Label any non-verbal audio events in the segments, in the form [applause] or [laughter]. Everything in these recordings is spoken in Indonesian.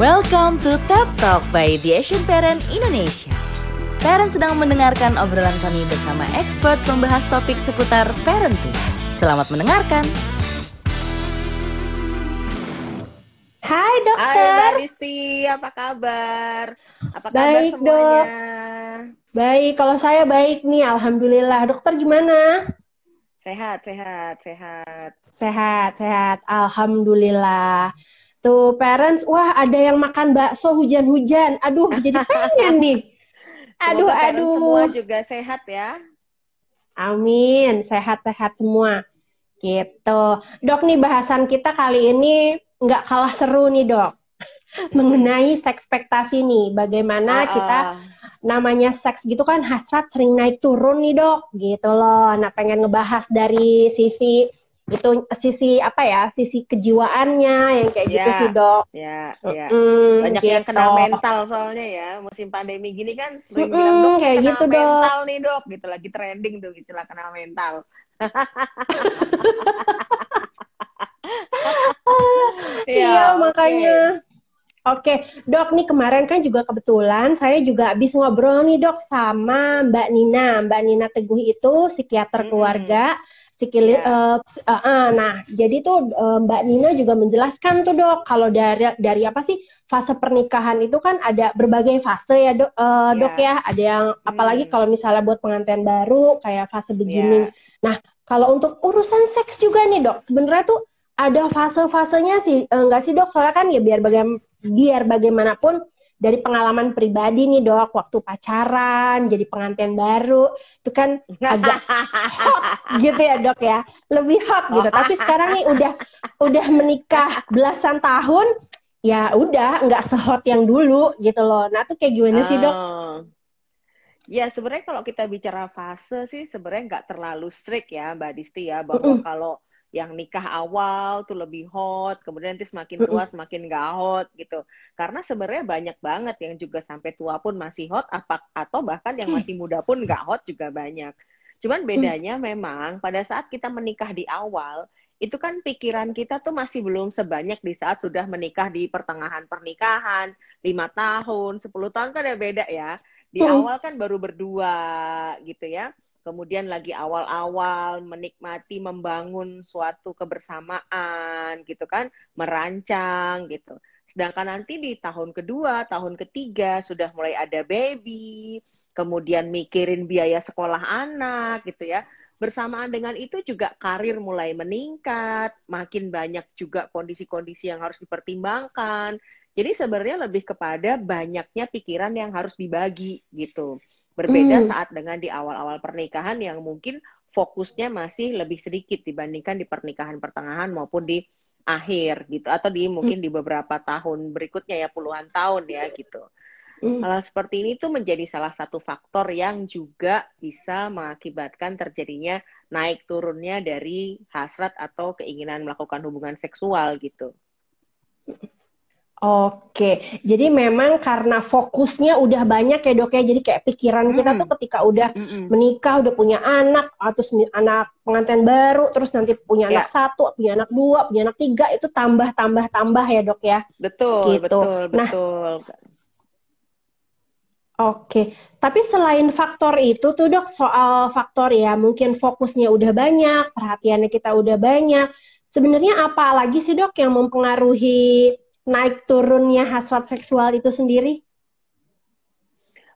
Welcome to TED Talk by The Asian Parent Indonesia. Parent sedang mendengarkan obrolan kami bersama expert membahas topik seputar parenting. Selamat mendengarkan. Hai dokter. Hai Mbak Risti, apa kabar? Apa kabar Baik, semuanya? Dok. Baik, kalau saya baik nih, alhamdulillah. Dokter gimana? Sehat, sehat, sehat. Sehat, sehat, alhamdulillah. Tuh parents, wah ada yang makan bakso hujan-hujan. Aduh, jadi pengen nih. [laughs] Aduh, Semoga aduh. semua juga sehat ya. Amin, sehat-sehat semua. Gitu. Dok nih bahasan kita kali ini nggak kalah seru nih dok. [laughs] Mengenai seks ekspektasi nih, bagaimana Ah, kita ah. namanya seks gitu kan hasrat sering naik turun nih dok, gitu loh. Nah pengen ngebahas dari sisi itu sisi apa ya, sisi kejiwaannya yang kayak gitu Ya. sih dok. Ya, ya. Mm, Banyak yang gitu. kena mental soalnya ya. Musim pandemi gini kan sering Mm-mm, bilang dok, kayak kena gitu, Dok." mental nih dok. Gitu lagi trending tuh istilah kena mental. [laughs] Iya, oke. makanya. Oke, dok nih kemarin kan juga kebetulan saya juga habis ngobrol nih dok sama Mbak Nina. Mbak Nina Teguh itu psikiater Mm-mm. keluarga. Psikili, Ya. eh, ps- eh, eh, nah, jadi tuh eh, Mbak Nina juga menjelaskan tuh dok, kalau dari dari apa sih fase pernikahan itu kan ada berbagai fase ya dok, eh, dok Ya. Ada yang apalagi Hmm. kalau misalnya buat pengantin baru kayak fase beginning. Ya. Nah, kalau untuk urusan seks juga nih dok, sebenarnya tuh ada fase-fasenya sih, enggak sih dok? Soalnya kan ya biar bagaim- biar bagaimanapun dari pengalaman pribadi nih dok, waktu pacaran, jadi pengantin baru, itu kan agak hot gitu ya dok ya, lebih hot gitu. Tapi sekarang nih udah udah menikah belasan tahun, ya udah nggak sehot yang dulu gitu loh. Nah tuh kayak gimana sih dok? Oh. Ya sebenarnya kalau kita bicara fase sih sebenarnya nggak terlalu strict ya Mbak Disti ya bahwa kalau yang nikah awal tuh lebih hot, kemudian nanti semakin tua semakin nggak hot gitu. Karena sebenarnya banyak banget yang juga sampai tua pun masih hot, apa atau bahkan yang masih muda pun nggak hot juga banyak. Cuman bedanya memang pada saat kita menikah di awal itu kan pikiran kita tuh masih belum sebanyak di saat sudah menikah di pertengahan pernikahan, lima tahun, 10 tahun kan ada beda ya. Di Hmm. awal kan baru berdua gitu ya. Kemudian lagi awal-awal menikmati membangun suatu kebersamaan gitu kan, merancang gitu. Sedangkan nanti di tahun kedua, tahun ketiga sudah mulai ada baby, kemudian mikirin biaya sekolah anak gitu ya. Bersamaan dengan itu juga karir mulai meningkat, makin banyak juga kondisi-kondisi yang harus dipertimbangkan. Jadi sebenarnya lebih kepada banyaknya pikiran yang harus dibagi gitu. Berbeda Hmm. saat dengan di awal-awal pernikahan yang mungkin fokusnya masih lebih sedikit dibandingkan di pernikahan pertengahan maupun di akhir gitu atau di mungkin di beberapa tahun berikutnya ya puluhan tahun ya gitu. Hmm. Hal seperti ini tuh menjadi salah satu faktor yang juga bisa mengakibatkan terjadinya naik turunnya dari hasrat atau keinginan melakukan hubungan seksual gitu. Oke, jadi memang karena fokusnya udah banyak ya dok ya, jadi kayak pikiran kita Mm. tuh ketika udah menikah, udah punya anak, atau mi- anak pengantin baru, terus nanti punya Ya. anak satu, punya anak dua, punya anak tiga, itu tambah, tambah, tambah ya dok ya. Betul, Gitu. betul, Nah, betul. Oke, tapi selain faktor itu tuh dok, soal faktor ya, mungkin fokusnya udah banyak, perhatiannya kita udah banyak. Sebenarnya apa lagi sih dok yang mempengaruhi naik turunnya hasrat seksual itu sendiri?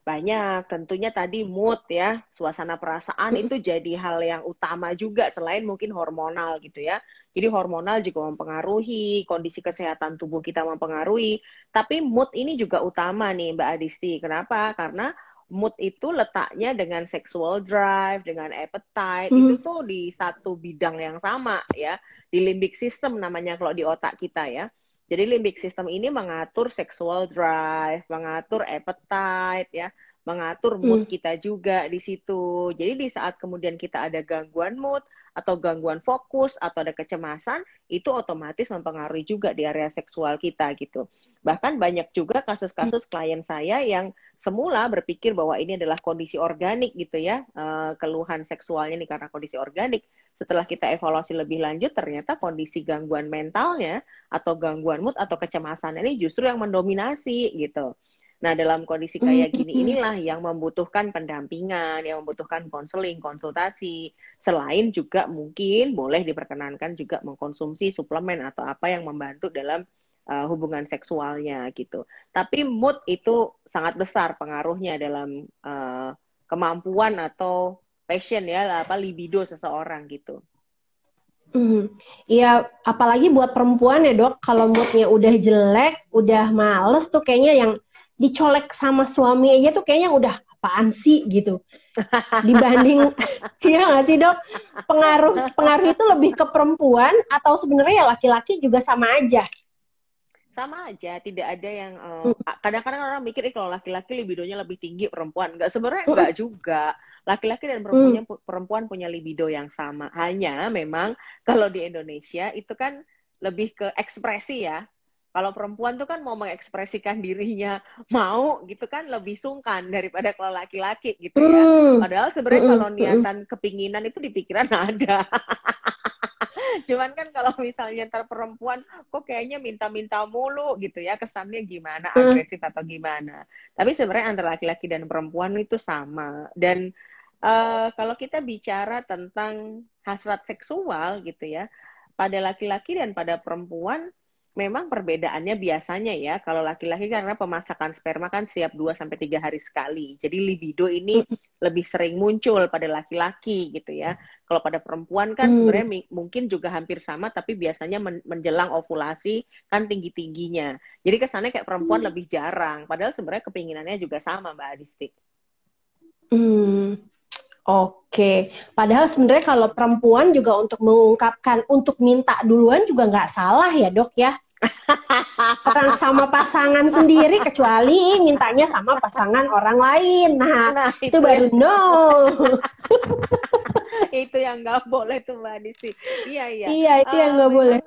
Banyak, tentunya tadi mood ya, suasana perasaan itu jadi hal yang utama juga selain mungkin hormonal gitu ya. Jadi hormonal juga mempengaruhi, kondisi kesehatan tubuh kita mempengaruhi, tapi mood ini juga utama nih Mbak Adisti. Kenapa? Karena mood itu letaknya dengan sexual drive, dengan appetite, Hmm. itu tuh di satu bidang yang sama ya, di limbic system namanya kalau di otak kita ya. Jadi limbic system ini mengatur sexual drive, mengatur appetite ya, mengatur mood kita juga di situ. Jadi di saat kemudian kita ada gangguan mood atau gangguan fokus atau ada kecemasan itu otomatis mempengaruhi juga di area seksual kita gitu. Bahkan banyak juga kasus-kasus klien saya yang semula berpikir bahwa ini adalah kondisi organik gitu ya, uh, keluhan seksualnya ini karena kondisi organik. Setelah kita evaluasi lebih lanjut, ternyata kondisi gangguan mentalnya atau gangguan mood atau kecemasan ini justru yang mendominasi gitu. Nah, dalam kondisi kayak gini inilah yang membutuhkan pendampingan, yang membutuhkan konseling, konsultasi. Selain juga mungkin boleh diperkenankan juga mengkonsumsi suplemen atau apa yang membantu dalam uh, hubungan seksualnya gitu. Tapi mood itu sangat besar pengaruhnya dalam uh, kemampuan atau passion ya, apa libido seseorang gitu. Hmm, iya, apalagi buat perempuan ya dok, kalau moodnya udah jelek, udah males tuh kayaknya yang dicolek sama suami aja tuh kayaknya udah apaan sih gitu. Dibanding [laughs] iya nggak sih dok? Pengaruh pengaruh itu lebih ke perempuan atau sebenarnya ya laki-laki juga sama aja? Sama aja tidak ada yang kadang hmm. kadang-kadang orang mikir kalau laki-laki libidonya lebih tinggi perempuan. Nggak sebenarnya nggak hmm. juga. Laki-laki dan perempuan hmm. perempuan punya libido yang sama. Hanya memang kalau di Indonesia itu kan lebih ke ekspresi ya kalau perempuan tuh kan mau mengekspresikan dirinya mau gitu kan lebih sungkan daripada kalau laki-laki gitu ya. Hmm. Padahal sebenarnya kalau niatan kepinginan itu di pikiran [laughs] ada. Cuman kan kalau misalnya ntar perempuan kok kayaknya minta-minta mulu gitu ya kesannya gimana hmm. agresif atau gimana. Tapi sebenarnya antara laki-laki dan perempuan itu sama dan uh, kalau kita bicara tentang hasrat seksual gitu ya pada laki-laki dan pada perempuan memang perbedaannya biasanya ya kalau laki-laki karena pemasakan sperma kan siap 2 sampai 3 hari sekali. Jadi libido ini lebih sering muncul pada laki-laki gitu ya. Kalau pada perempuan kan hmm. sebenarnya mungkin juga hampir sama tapi biasanya men menjelang ovulasi kan tinggi-tingginya. Jadi kesannya kayak perempuan hmm. lebih jarang padahal sebenarnya kepinginannya juga sama Mbak Adisti. Hmm. Oke, padahal sebenarnya kalau perempuan juga untuk mengungkapkan, untuk minta duluan juga nggak salah ya dok ya? Orang sama pasangan sendiri kecuali mintanya sama pasangan orang lain. Nah, nah itu, itu baru ya. no. [laughs] itu yang nggak boleh tuh Mbak Disi. Iya iya. Iya itu uh, yang nggak boleh.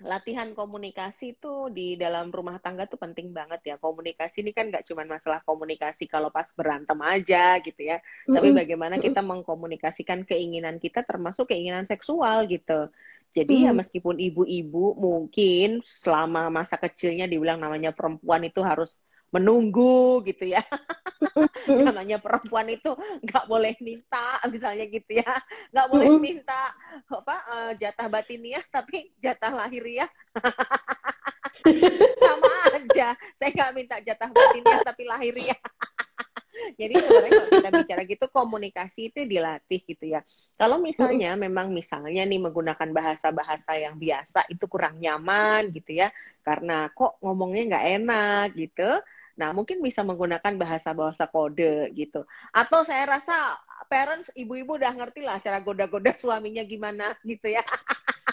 Latihan komunikasi tuh di dalam rumah tangga tuh penting banget ya. Komunikasi ini kan nggak cuma masalah komunikasi kalau pas berantem aja gitu ya. Mm -hmm. Tapi bagaimana kita mengkomunikasikan keinginan kita termasuk keinginan seksual gitu. Jadi ya hmm. ya meskipun ibu-ibu mungkin selama masa kecilnya dibilang namanya perempuan itu harus menunggu gitu ya. [laughs] namanya perempuan itu nggak boleh minta misalnya gitu ya. Nggak boleh minta apa uh, jatah batiniah tapi jatah lahiriah. [laughs] Sama aja. Saya nggak minta jatah batiniah tapi lahiriah. [laughs] Jadi sebenarnya kalau kita bicara gitu komunikasi itu dilatih gitu ya. Kalau misalnya hmm. memang misalnya nih menggunakan bahasa-bahasa yang biasa itu kurang nyaman gitu ya, karena kok ngomongnya nggak enak gitu. Nah mungkin bisa menggunakan bahasa-bahasa kode gitu. Atau saya rasa parents ibu-ibu udah ngerti lah cara goda-goda suaminya gimana gitu ya. [laughs]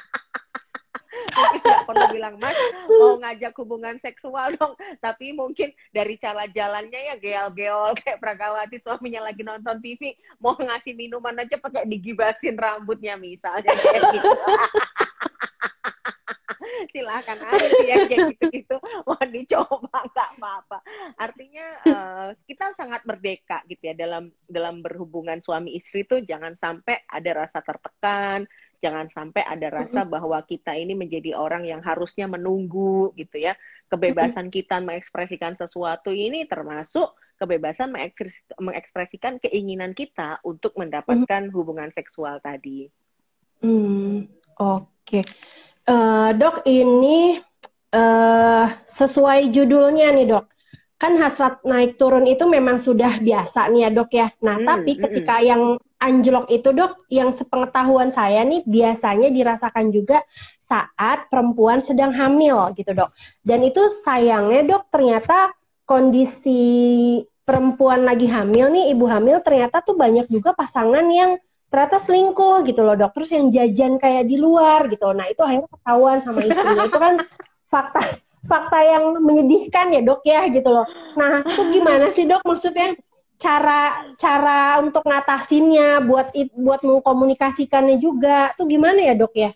nggak perlu bilang mas mau ngajak hubungan seksual dong. Tapi mungkin dari cara jalannya ya geol-geol kayak Pragawati suaminya lagi nonton TV mau ngasih minuman aja pakai digibasin rambutnya misalnya kayak gitu. [laughs] Silahkan aja ya kayak gitu-gitu. Mau dicoba nggak apa-apa. Artinya uh, kita sangat merdeka gitu ya dalam dalam berhubungan suami istri tuh jangan sampai ada rasa tertekan jangan sampai ada rasa bahwa kita ini menjadi orang yang harusnya menunggu gitu ya kebebasan kita mengekspresikan sesuatu ini termasuk kebebasan mengekspresikan keinginan kita untuk mendapatkan hubungan seksual tadi. Hmm, Oke, okay. uh, eh, dok ini uh, sesuai judulnya nih dok kan hasrat naik turun itu memang sudah biasa nih ya dok ya. Nah hmm, tapi ketika hmm. yang anjlok itu dok, yang sepengetahuan saya nih biasanya dirasakan juga saat perempuan sedang hamil gitu dok. Dan itu sayangnya dok ternyata kondisi perempuan lagi hamil nih, ibu hamil ternyata tuh banyak juga pasangan yang ternyata selingkuh gitu loh dok. Terus yang jajan kayak di luar gitu. Nah itu akhirnya ketahuan sama istrinya itu kan fakta fakta yang menyedihkan ya dok ya gitu loh. Nah itu gimana sih dok maksudnya cara cara untuk ngatasinnya buat it, buat mengkomunikasikannya juga tuh gimana ya dok ya?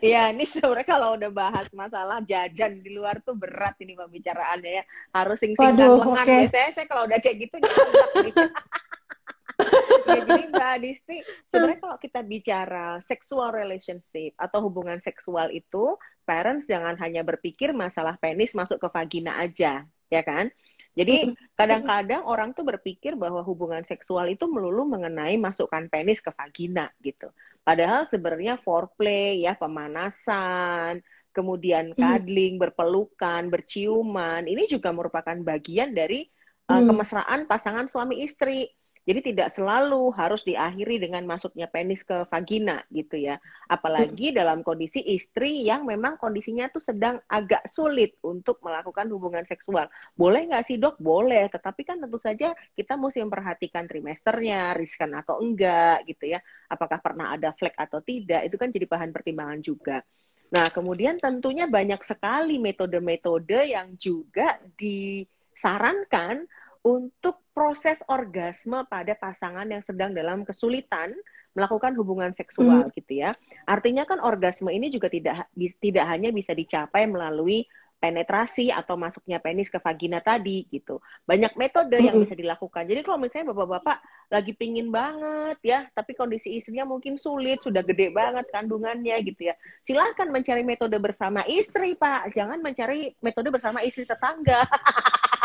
Iya, [laughs] ini sebenarnya kalau udah bahas masalah jajan di luar tuh berat ini pembicaraannya ya. Harus sing-singkan lengan. Okay. Biasanya saya kalau udah kayak gitu gitu. [laughs] ya, jadi Mbak Disti, sebenarnya kalau kita bicara sexual relationship atau hubungan seksual itu, parents jangan hanya berpikir masalah penis masuk ke vagina aja, ya kan? Jadi kadang-kadang orang tuh berpikir bahwa hubungan seksual itu melulu mengenai masukkan penis ke vagina gitu. Padahal sebenarnya foreplay ya pemanasan, kemudian cuddling, berpelukan, berciuman, ini juga merupakan bagian dari uh, kemesraan pasangan suami istri. Jadi tidak selalu harus diakhiri dengan masuknya penis ke vagina gitu ya. Apalagi dalam kondisi istri yang memang kondisinya tuh sedang agak sulit untuk melakukan hubungan seksual. Boleh nggak sih dok? Boleh. Tetapi kan tentu saja kita mesti memperhatikan trimesternya, riskan atau enggak gitu ya. Apakah pernah ada flek atau tidak? Itu kan jadi bahan pertimbangan juga. Nah, kemudian tentunya banyak sekali metode-metode yang juga disarankan untuk proses orgasme pada pasangan yang sedang dalam kesulitan melakukan hubungan seksual hmm. gitu ya. Artinya kan orgasme ini juga tidak tidak hanya bisa dicapai melalui penetrasi atau masuknya penis ke vagina tadi gitu. Banyak metode yang bisa dilakukan. Jadi kalau misalnya bapak-bapak lagi pingin banget ya, tapi kondisi istrinya mungkin sulit, sudah gede banget kandungannya gitu ya. Silahkan mencari metode bersama istri Pak, jangan mencari metode bersama istri tetangga. [laughs]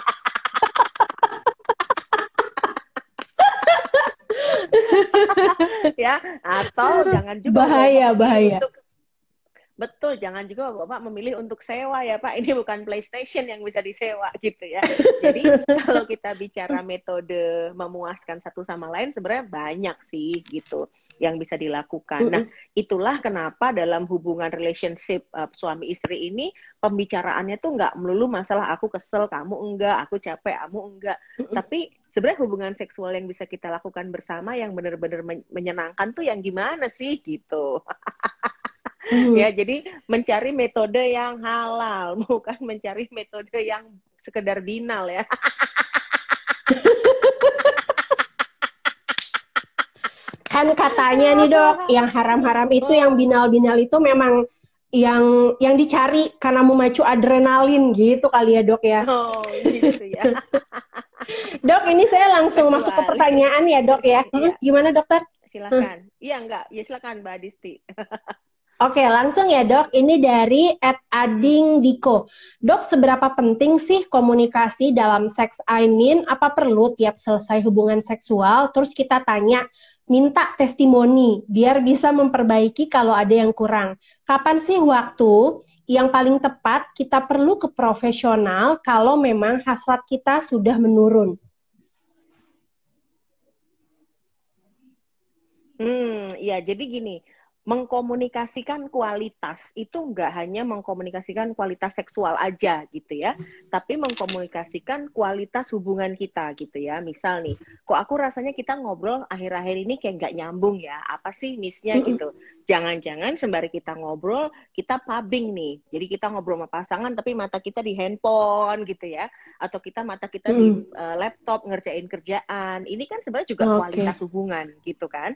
ya atau jangan juga bahaya bahaya. untuk, betul jangan juga bapak memilih untuk sewa ya pak. Ini bukan PlayStation yang bisa disewa gitu ya. Jadi [laughs] kalau kita bicara metode memuaskan satu sama lain sebenarnya banyak sih gitu yang bisa dilakukan. Nah, itulah kenapa dalam hubungan relationship uh, suami istri ini pembicaraannya tuh nggak melulu masalah aku kesel, kamu enggak, aku capek, kamu enggak. Tapi sebenarnya hubungan seksual yang bisa kita lakukan bersama yang benar-benar menyenangkan tuh yang gimana sih gitu. ya, jadi mencari metode yang halal, [laughs] bukan mencari metode yang sekedar binal ya. [laughs] kan katanya nih dok, yang haram-haram itu, yang binal-binal itu memang yang yang dicari karena memacu adrenalin gitu kali ya dok ya. Oh gitu ya. [laughs] dok ini saya langsung Kecuali. masuk ke pertanyaan ya dok ya. Hmm, gimana dokter? Silakan. Iya enggak? Ya silakan Mbak Disti. [laughs] Oke, langsung ya dok. Ini dari Ed Ading Diko. Dok, seberapa penting sih komunikasi dalam seks I mean? Apa perlu tiap selesai hubungan seksual, terus kita tanya, minta testimoni, biar bisa memperbaiki kalau ada yang kurang. Kapan sih waktu yang paling tepat kita perlu ke profesional kalau memang hasrat kita sudah menurun? Hmm, ya jadi gini, mengkomunikasikan kualitas itu enggak hanya mengkomunikasikan kualitas seksual aja gitu ya, tapi mengkomunikasikan kualitas hubungan kita gitu ya. Misal nih, kok aku rasanya kita ngobrol akhir-akhir ini kayak nggak nyambung ya, apa sih missnya gitu. Jangan-jangan sembari kita ngobrol, kita pubbing nih. Jadi kita ngobrol sama pasangan tapi mata kita di handphone gitu ya, atau kita mata kita di uh, laptop ngerjain kerjaan. Ini kan sebenarnya juga okay. kualitas hubungan gitu kan.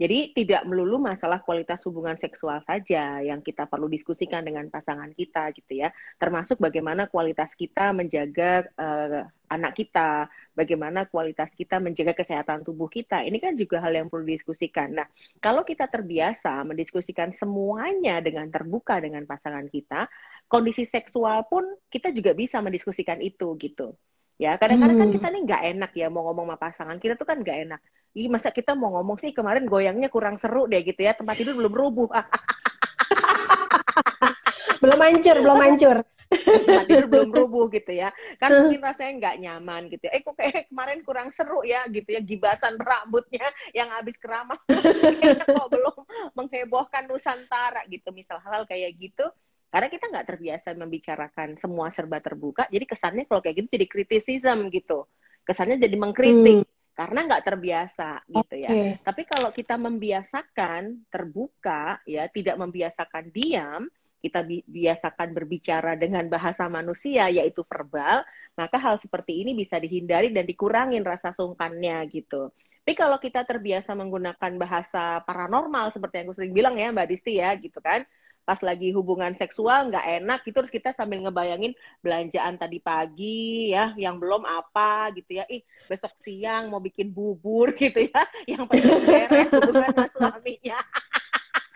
Jadi tidak melulu masalah kualitas hubungan seksual saja yang kita perlu diskusikan dengan pasangan kita gitu ya. Termasuk bagaimana kualitas kita menjaga uh, anak kita, bagaimana kualitas kita menjaga kesehatan tubuh kita. Ini kan juga hal yang perlu didiskusikan. Nah, kalau kita terbiasa mendiskusikan semuanya dengan terbuka dengan pasangan kita, kondisi seksual pun kita juga bisa mendiskusikan itu gitu. Ya, kadang-kadang kan hmm. kan kita nih nggak enak ya mau ngomong sama pasangan kita tuh kan nggak enak Ih, masa kita mau ngomong sih kemarin goyangnya kurang seru deh gitu ya, tempat tidur belum rubuh. [laughs] belum hancur, belum hancur. tempat tidur belum [laughs] rubuh gitu ya. Kan mungkin rasanya nggak nyaman gitu ya. Eh kok kayak kemarin kurang seru ya gitu ya, gibasan rambutnya yang habis keramas [laughs] kok belum menghebohkan Nusantara gitu. Misal hal-hal kayak gitu, karena kita nggak terbiasa membicarakan semua serba terbuka, jadi kesannya kalau kayak gitu jadi kritisism gitu. Kesannya jadi mengkritik. Hmm karena nggak terbiasa gitu okay. ya. Tapi kalau kita membiasakan terbuka ya, tidak membiasakan diam, kita bi biasakan berbicara dengan bahasa manusia yaitu verbal, maka hal seperti ini bisa dihindari dan dikurangin rasa sungkannya gitu. Tapi kalau kita terbiasa menggunakan bahasa paranormal seperti yang aku sering bilang ya Mbak Disti ya gitu kan, pas lagi hubungan seksual nggak enak gitu terus kita sambil ngebayangin belanjaan tadi pagi ya yang belum apa gitu ya. Ih besok siang mau bikin bubur [laughs] gitu ya yang penting beres hubungan sama suaminya.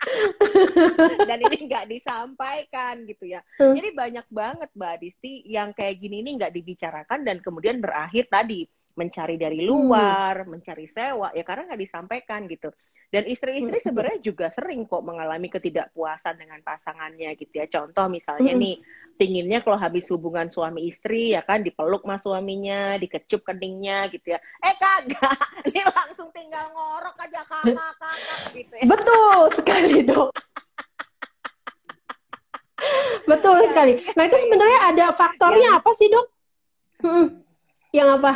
[laughs] Dan ini nggak disampaikan gitu ya. Hmm. jadi banyak banget mbak Disti yang kayak gini ini nggak dibicarakan dan kemudian berakhir tadi mencari dari luar mencari sewa ya karena nggak disampaikan gitu dan istri-istri sebenarnya juga sering kok mengalami ketidakpuasan dengan pasangannya gitu ya. Contoh misalnya Hmm. nih, pinginnya kalau habis hubungan suami istri ya kan dipeluk sama suaminya, dikecup keningnya gitu ya. Eh kagak, [laughs] ini langsung tinggal ngorok aja kakak kakak gitu ya. Betul sekali [laughs] dok. Betul Iya, sekali. iya, Nah itu iya. sebenarnya ada faktornya apa sih dok? Hmm. Yang apa?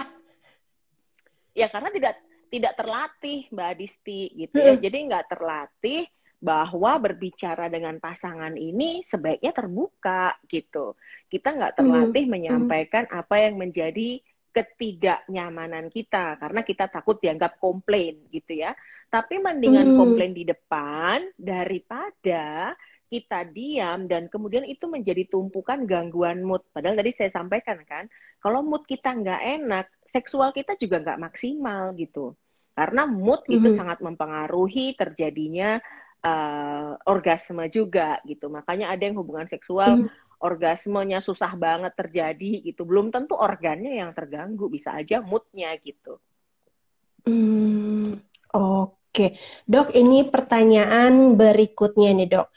Ya karena tidak tidak terlatih Mbak Disti gitu ya. Hmm. Jadi nggak terlatih bahwa berbicara dengan pasangan ini sebaiknya terbuka gitu. Kita nggak terlatih menyampaikan apa yang menjadi ketidaknyamanan kita karena kita takut dianggap komplain gitu ya. Tapi mendingan Hmm. komplain di depan daripada kita diam dan kemudian itu menjadi tumpukan gangguan mood. Padahal tadi saya sampaikan kan, kalau mood kita nggak enak, seksual kita juga nggak maksimal gitu. Karena mood itu Mhm. sangat mempengaruhi terjadinya uh, orgasme juga gitu. Makanya ada yang hubungan seksual Mhm. orgasmenya susah banget terjadi gitu. Belum tentu organnya yang terganggu, bisa aja moodnya gitu. Hmm, Oke, dok. Ini pertanyaan berikutnya nih dok.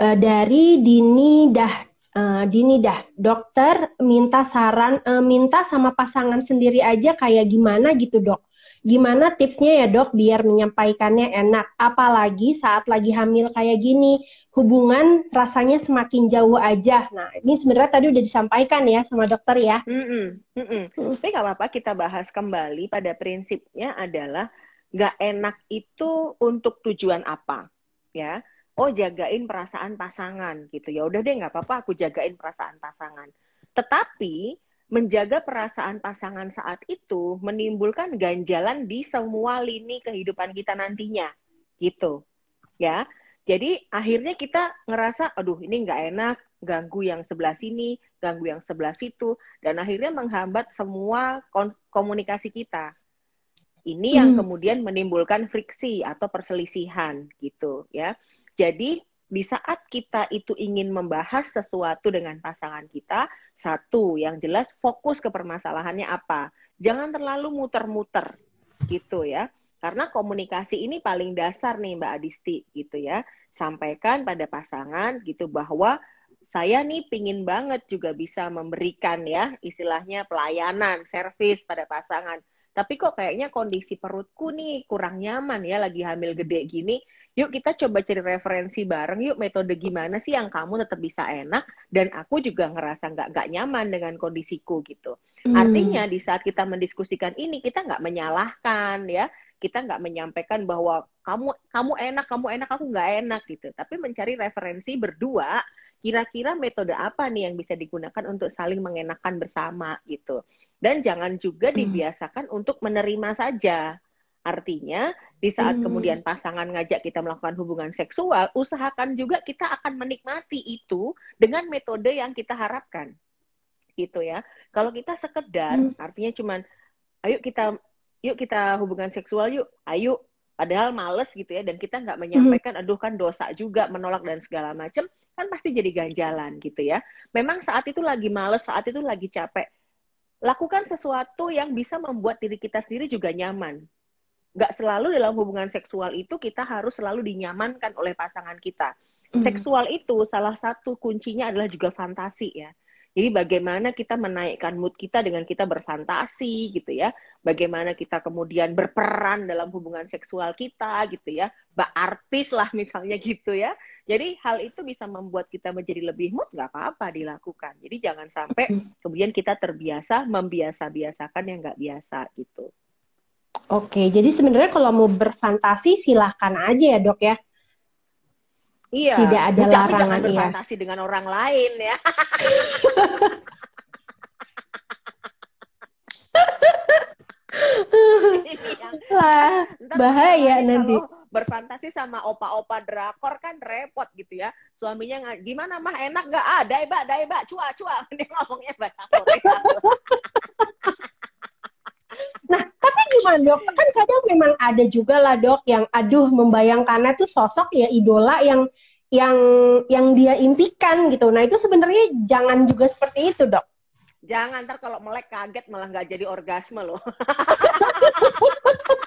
Eh, dari Dini dah, eh, Dini dah, dokter minta saran, eh, minta sama pasangan sendiri aja kayak gimana gitu dok. Gimana tipsnya ya dok biar menyampaikannya enak, apalagi saat lagi hamil kayak gini, hubungan rasanya semakin jauh aja. Nah, ini sebenarnya tadi udah disampaikan ya sama dokter ya. Mm-mm, mm-mm. Hmm. Tapi nggak apa-apa kita bahas kembali pada prinsipnya adalah nggak enak itu untuk tujuan apa ya oh jagain perasaan pasangan gitu ya udah deh nggak apa-apa aku jagain perasaan pasangan tetapi menjaga perasaan pasangan saat itu menimbulkan ganjalan di semua lini kehidupan kita nantinya gitu ya jadi akhirnya kita ngerasa aduh ini nggak enak ganggu yang sebelah sini ganggu yang sebelah situ dan akhirnya menghambat semua komunikasi kita ini yang Hmm. kemudian menimbulkan friksi atau perselisihan gitu ya. Jadi di saat kita itu ingin membahas sesuatu dengan pasangan kita, satu yang jelas fokus ke permasalahannya apa. Jangan terlalu muter-muter gitu ya. Karena komunikasi ini paling dasar nih Mbak Adisti gitu ya. Sampaikan pada pasangan gitu bahwa saya nih pingin banget juga bisa memberikan ya istilahnya pelayanan, servis pada pasangan tapi kok kayaknya kondisi perutku nih kurang nyaman ya lagi hamil gede gini. Yuk kita coba cari referensi bareng yuk metode gimana sih yang kamu tetap bisa enak dan aku juga ngerasa nggak nggak nyaman dengan kondisiku gitu. Hmm. Artinya di saat kita mendiskusikan ini kita nggak menyalahkan ya, kita nggak menyampaikan bahwa kamu kamu enak kamu enak aku nggak enak gitu, tapi mencari referensi berdua kira-kira metode apa nih yang bisa digunakan untuk saling mengenakan bersama gitu. Dan jangan juga Hmm. dibiasakan untuk menerima saja. Artinya, di saat Hmm. kemudian pasangan ngajak kita melakukan hubungan seksual, usahakan juga kita akan menikmati itu dengan metode yang kita harapkan. Gitu ya. Kalau kita sekedar, Hmm. artinya cuman ayo kita yuk kita hubungan seksual yuk, ayo padahal males gitu ya dan kita nggak menyampaikan aduh kan dosa juga menolak dan segala macam kan pasti jadi ganjalan gitu ya. Memang saat itu lagi males, saat itu lagi capek. Lakukan sesuatu yang bisa membuat diri kita sendiri juga nyaman. Gak selalu dalam hubungan seksual itu kita harus selalu dinyamankan oleh pasangan kita. Hmm. Seksual itu salah satu kuncinya adalah juga fantasi ya. Jadi bagaimana kita menaikkan mood kita dengan kita berfantasi gitu ya. Bagaimana kita kemudian berperan dalam hubungan seksual kita gitu ya. Mbak artis lah misalnya gitu ya. Jadi hal itu bisa membuat kita menjadi lebih mood nggak apa-apa dilakukan. Jadi jangan sampai kemudian kita terbiasa membiasa-biasakan yang nggak biasa gitu. Oke, jadi sebenarnya kalau mau berfantasi silahkan aja ya dok ya. Iya. Tidak ada Tapi larangan jangan iya. berfantasi dengan orang lain ya. Ini [laughs] Lah, Ntar bahaya nanti. berfantasi sama opa-opa drakor kan repot gitu ya. Suaminya nggak gimana mah enak nggak? Ah, daiba, daiba, cua, cua. [laughs] Dia ngomongnya bahasa Korea. [laughs] Nah, gimana dok? Kan kadang memang ada juga lah dok yang aduh membayangkannya tuh sosok ya idola yang yang yang dia impikan gitu. Nah itu sebenarnya jangan juga seperti itu dok. Jangan ntar kalau melek kaget malah nggak jadi orgasme loh. [laughs]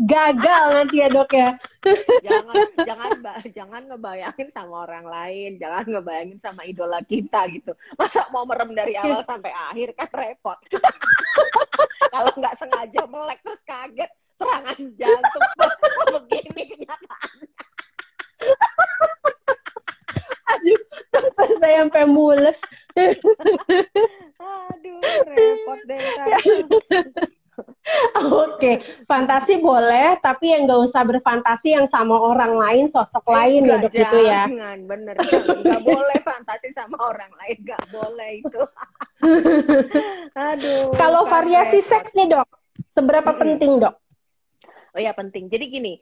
Gagal nanti ya dok ya. jangan jangan jangan ngebayangin sama orang lain, jangan ngebayangin sama idola kita gitu. Masa mau merem dari awal sampai akhir kan repot. [laughs] kalau nggak sengaja melek terus kaget serangan jantung [laughs] begini kenyataan. Aduh, dokter saya sampai mules. Aduh, repot deh. [laughs] Oke, fantasi boleh, tapi yang nggak usah berfantasi yang sama orang lain, sosok lain ya Enggak, dok gitu ya. Jangan, bener. Jangan. Boleh fantasi sama orang lain. Nggak boleh itu. [laughs] Aduh. Kalau variasi seks nih dok, seberapa Mm-mm. penting dok? Oh ya penting. Jadi gini,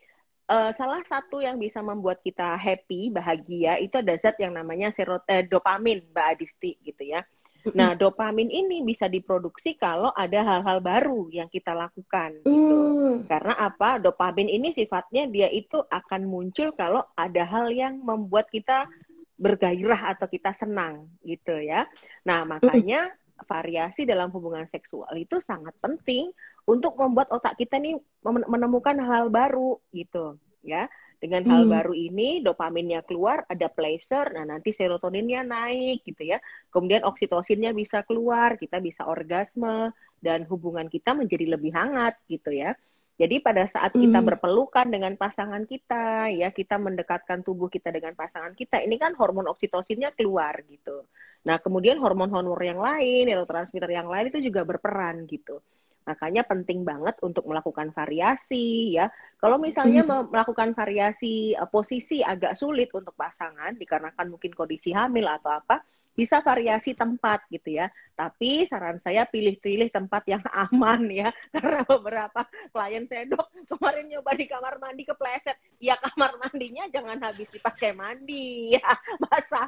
eh, salah satu yang bisa membuat kita happy, bahagia, itu ada zat yang namanya serot eh, dopamin, Mbak Adisti gitu ya. Nah, dopamin ini bisa diproduksi kalau ada hal-hal baru yang kita lakukan gitu. Hmm. Karena apa? Dopamin ini sifatnya dia itu akan muncul kalau ada hal yang membuat kita bergairah atau kita senang gitu ya. Nah, makanya variasi dalam hubungan seksual itu sangat penting untuk membuat otak kita nih menemukan hal baru gitu ya. Dengan hal Hmm. baru ini dopaminnya keluar, ada pleasure, nah nanti serotoninnya naik gitu ya. Kemudian oksitosinnya bisa keluar, kita bisa orgasme dan hubungan kita menjadi lebih hangat gitu ya. Jadi pada saat kita Hmm. berpelukan dengan pasangan kita, ya kita mendekatkan tubuh kita dengan pasangan kita, ini kan hormon oksitosinnya keluar gitu. Nah kemudian hormon-hormon yang lain, neurotransmitter yang lain itu juga berperan gitu. Makanya penting banget untuk melakukan variasi ya. Kalau misalnya me- melakukan variasi eh, posisi agak sulit untuk pasangan dikarenakan mungkin kondisi hamil atau apa, bisa variasi tempat gitu ya. Tapi saran saya pilih-pilih tempat yang [laughs] aman ya. Karena beberapa klien saya dok kemarin nyoba di kamar mandi kepleset. Ya kamar mandinya jangan habis dipakai mandi ya. [laughs] Basah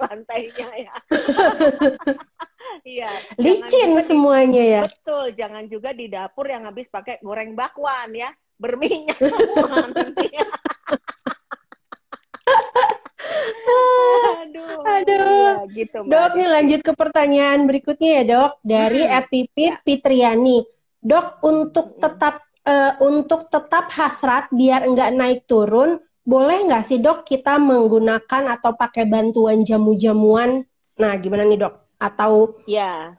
lantainya ya. [laughs] Iya. Licin juga di- semuanya ya. Betul, jangan juga di dapur yang habis pakai goreng bakwan ya. Berminyak semua nanti. Aduh. Aduh. Iya, gitu, Mbak Dok, nih lanjut ke pertanyaan berikutnya ya dok dari Hmm. Epipit Fitriani. Dok, untuk tetap eh, untuk tetap hasrat biar enggak naik turun, boleh nggak sih dok kita menggunakan atau pakai bantuan jamu-jamuan? Nah, gimana nih dok? Atau Ya,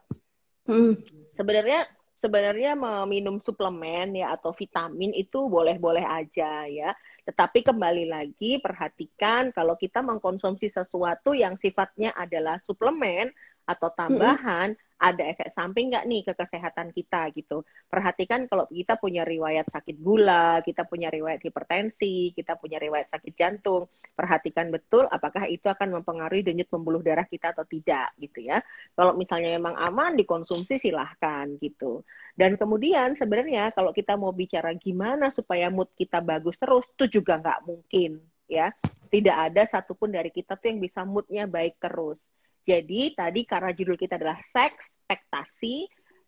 hmm, sebenarnya sebenarnya meminum suplemen ya atau vitamin itu boleh-boleh aja ya. Tetapi kembali lagi perhatikan kalau kita mengkonsumsi sesuatu yang sifatnya adalah suplemen atau tambahan, ada efek samping nggak nih ke kesehatan kita gitu. Perhatikan kalau kita punya riwayat sakit gula, kita punya riwayat hipertensi, kita punya riwayat sakit jantung, perhatikan betul apakah itu akan mempengaruhi denyut pembuluh darah kita atau tidak gitu ya. Kalau misalnya memang aman dikonsumsi silahkan gitu. Dan kemudian sebenarnya kalau kita mau bicara gimana supaya mood kita bagus terus, itu juga nggak mungkin ya. Tidak ada satupun dari kita tuh yang bisa moodnya baik terus. Jadi tadi karena judul kita adalah seks, ekspektasi,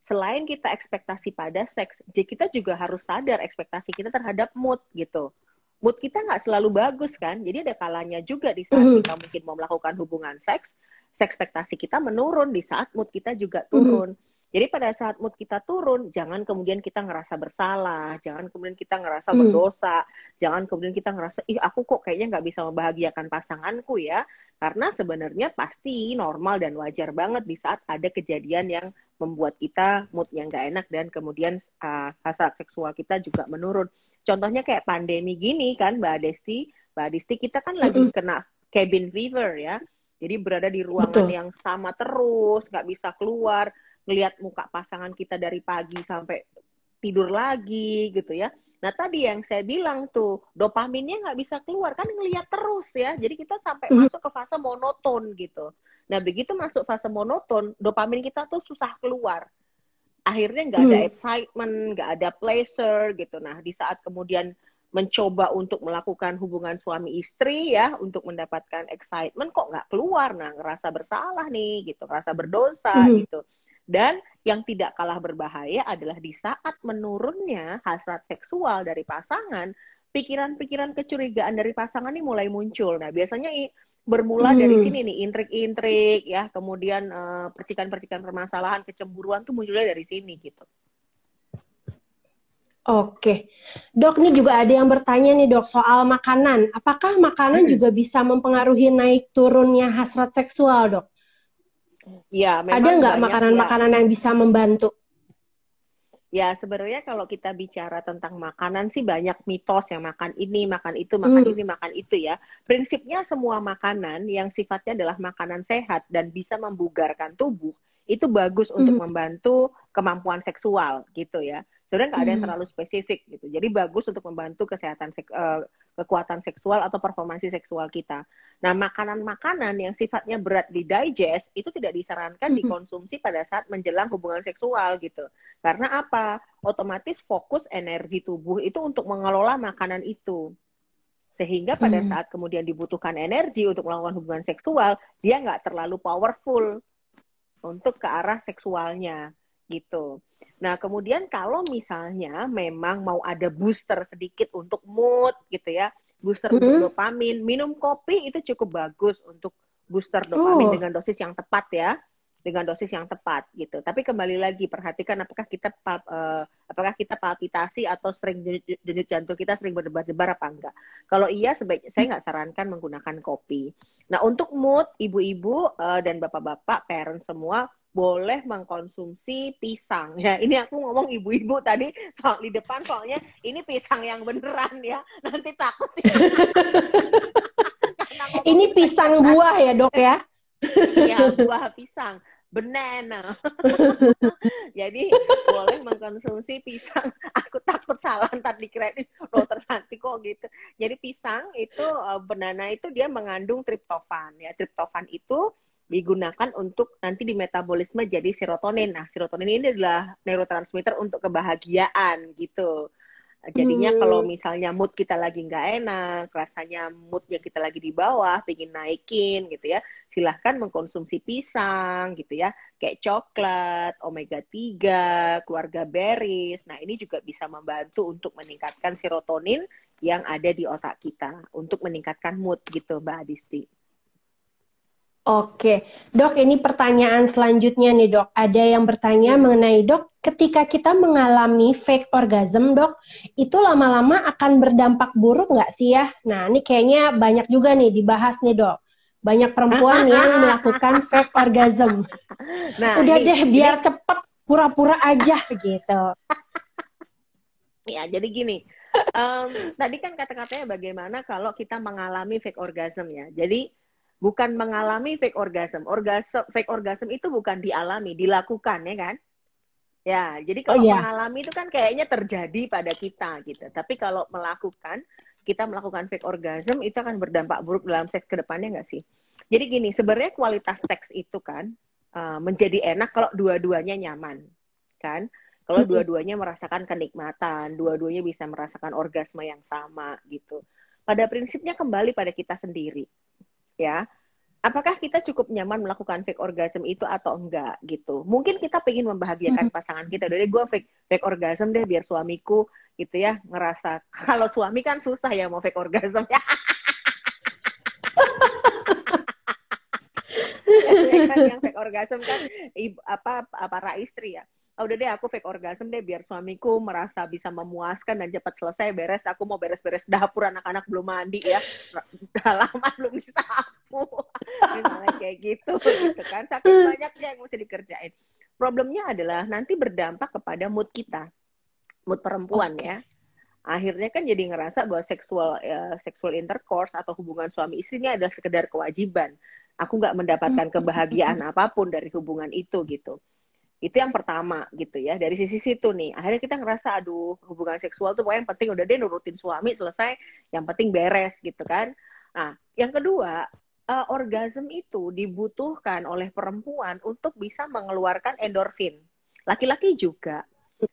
selain kita ekspektasi pada seks, jadi kita juga harus sadar ekspektasi kita terhadap mood gitu. Mood kita nggak selalu bagus kan, jadi ada kalanya juga di saat Mhm. kita mungkin mau melakukan hubungan seks, ekspektasi kita menurun di saat mood kita juga turun. Jadi pada saat mood kita turun, jangan kemudian kita ngerasa bersalah, jangan kemudian kita ngerasa Hmm. berdosa, jangan kemudian kita ngerasa, ih aku kok kayaknya nggak bisa membahagiakan pasanganku ya. Karena sebenarnya pasti normal dan wajar banget di saat ada kejadian yang membuat kita mood yang nggak enak dan kemudian uh, hasrat seksual kita juga menurun. Contohnya kayak pandemi gini kan Mbak Desti, Mbak Desti kita kan lagi Mm-mm. kena cabin fever ya. Jadi berada di ruangan Betul. yang sama terus, nggak bisa keluar, ngelihat muka pasangan kita dari pagi sampai tidur lagi gitu ya. Nah tadi yang saya bilang tuh dopaminnya nggak bisa keluar kan ngelihat terus ya. Jadi kita sampai Mhm. masuk ke fase monoton gitu. Nah begitu masuk fase monoton, dopamin kita tuh susah keluar. Akhirnya nggak ada Mhm. excitement, nggak ada pleasure gitu. Nah di saat kemudian mencoba untuk melakukan hubungan suami istri ya untuk mendapatkan excitement kok nggak keluar nah ngerasa bersalah nih gitu ngerasa berdosa Mhm. gitu dan yang tidak kalah berbahaya adalah di saat menurunnya hasrat seksual dari pasangan pikiran-pikiran kecurigaan dari pasangan ini mulai muncul nah biasanya bermula Hmm. dari sini nih intrik-intrik ya kemudian eh, percikan-percikan permasalahan kecemburuan tuh munculnya dari sini gitu Oke, dok, ini juga ada yang bertanya nih dok soal makanan. Apakah makanan Hmm. juga bisa mempengaruhi naik turunnya hasrat seksual dok? Ya memang Ada nggak banyak ya. makanan-makanan yang bisa membantu? Ya, sebenarnya kalau kita bicara tentang makanan sih banyak mitos yang makan ini, makan itu, makan Hmm. ini, makan itu ya. Prinsipnya semua makanan yang sifatnya adalah makanan sehat dan bisa membugarkan tubuh, itu bagus untuk Hmm. membantu kemampuan seksual gitu ya. Sebenarnya nggak ada yang Hmm. terlalu spesifik gitu. Jadi bagus untuk membantu kesehatan sek- eh, kekuatan seksual atau performansi seksual kita. Nah, makanan-makanan yang sifatnya berat di digest itu tidak disarankan Mhm. dikonsumsi pada saat menjelang hubungan seksual gitu. Karena apa? Otomatis fokus energi tubuh itu untuk mengelola makanan itu. Sehingga pada Hmm. saat kemudian dibutuhkan energi untuk melakukan hubungan seksual, dia nggak terlalu powerful untuk ke arah seksualnya gitu. Nah, kemudian kalau misalnya memang mau ada booster sedikit untuk mood gitu ya, booster Mhm. untuk dopamin, minum kopi itu cukup bagus untuk booster dopamin Oh. dengan dosis yang tepat ya, dengan dosis yang tepat gitu. Tapi kembali lagi perhatikan apakah kita eh, apakah kita palpitasi atau sering denyut jantung kita sering berdebar-debar apa enggak. Kalau iya sebaiknya saya nggak sarankan menggunakan kopi. Nah, untuk mood ibu-ibu eh, dan bapak-bapak, parents semua boleh mengkonsumsi pisang. Ya ini aku ngomong ibu-ibu tadi soal di depan soalnya ini pisang yang beneran ya. Nanti takut. [laughs] Ngomong Ini pisang buah ya dok ya? ya buah pisang. Banana. [laughs] Jadi boleh mengkonsumsi pisang. Aku takut salah ntar ini dokter Santi kok gitu. Jadi pisang itu eh, banana itu dia mengandung triptofan ya. Triptofan itu digunakan untuk nanti di metabolisme jadi serotonin. Nah, serotonin ini adalah neurotransmitter untuk kebahagiaan gitu. Jadinya Hmm. kalau misalnya mood kita lagi nggak enak, rasanya moodnya kita lagi di bawah, pengen naikin gitu ya, silahkan mengkonsumsi pisang gitu ya, kayak coklat, omega 3, keluarga berries. Nah, ini juga bisa membantu untuk meningkatkan serotonin yang ada di otak kita, untuk meningkatkan mood gitu, Mbak Adisti. Oke, dok, ini pertanyaan selanjutnya nih dok. Ada yang bertanya mengenai dok, ketika kita mengalami fake orgasm dok, itu lama-lama akan berdampak buruk nggak sih ya? Nah, ini kayaknya banyak juga nih dibahas nih dok. Banyak perempuan [laughs] yang melakukan fake orgasm. Nah, Udah ini- deh, biar cepet, pura-pura aja gitu. Ya, jadi gini. em, tadi kan kata-katanya bagaimana kalau kita mengalami fake orgasm ya. Jadi bukan mengalami fake orgasm. Orgasm fake orgasm itu bukan dialami, dilakukan ya kan? Ya, jadi kalau Oh, iya. mengalami itu kan kayaknya terjadi pada kita gitu. Tapi kalau melakukan, kita melakukan fake orgasm itu akan berdampak buruk dalam seks ke depannya nggak sih? Jadi gini, sebenarnya kualitas seks itu kan eh, menjadi enak kalau dua-duanya nyaman, kan? Kalau dua-duanya merasakan kenikmatan, dua-duanya bisa merasakan orgasme yang sama gitu. Pada prinsipnya kembali pada kita sendiri, ya. Apakah kita cukup nyaman melakukan fake orgasm itu atau enggak gitu? Mungkin kita pengen membahagiakan pasangan kita. Dari gue fake fake orgasm deh biar suamiku gitu ya ngerasa. [laughs] Kalau suami kan susah ya mau fake orgasm [laughs] ya. Ya kan, yang fake orgasm kan ibu, apa para istri ya. Oh, udah deh aku fake orgasm deh biar suamiku merasa bisa memuaskan dan cepat selesai beres. Aku mau beres-beres dapur anak-anak belum mandi ya. Halaman belum disapu. [laughs] Misalnya kayak gitu gitu kan. Saking banyaknya yang mesti dikerjain. Problemnya adalah nanti berdampak kepada mood kita. Mood perempuan Oke. ya. Akhirnya kan jadi ngerasa bahwa seksual ya, seksual intercourse atau hubungan suami istri ini adalah sekedar kewajiban. Aku nggak mendapatkan kebahagiaan apa pun dari hubungan itu gitu. Itu yang pertama gitu ya. Dari sisi situ nih, akhirnya kita ngerasa aduh hubungan seksual tuh pokoknya yang penting udah deh nurutin suami selesai, yang penting beres gitu kan. Nah, yang kedua, uh, orgasm itu dibutuhkan oleh perempuan untuk bisa mengeluarkan endorfin. Laki-laki juga.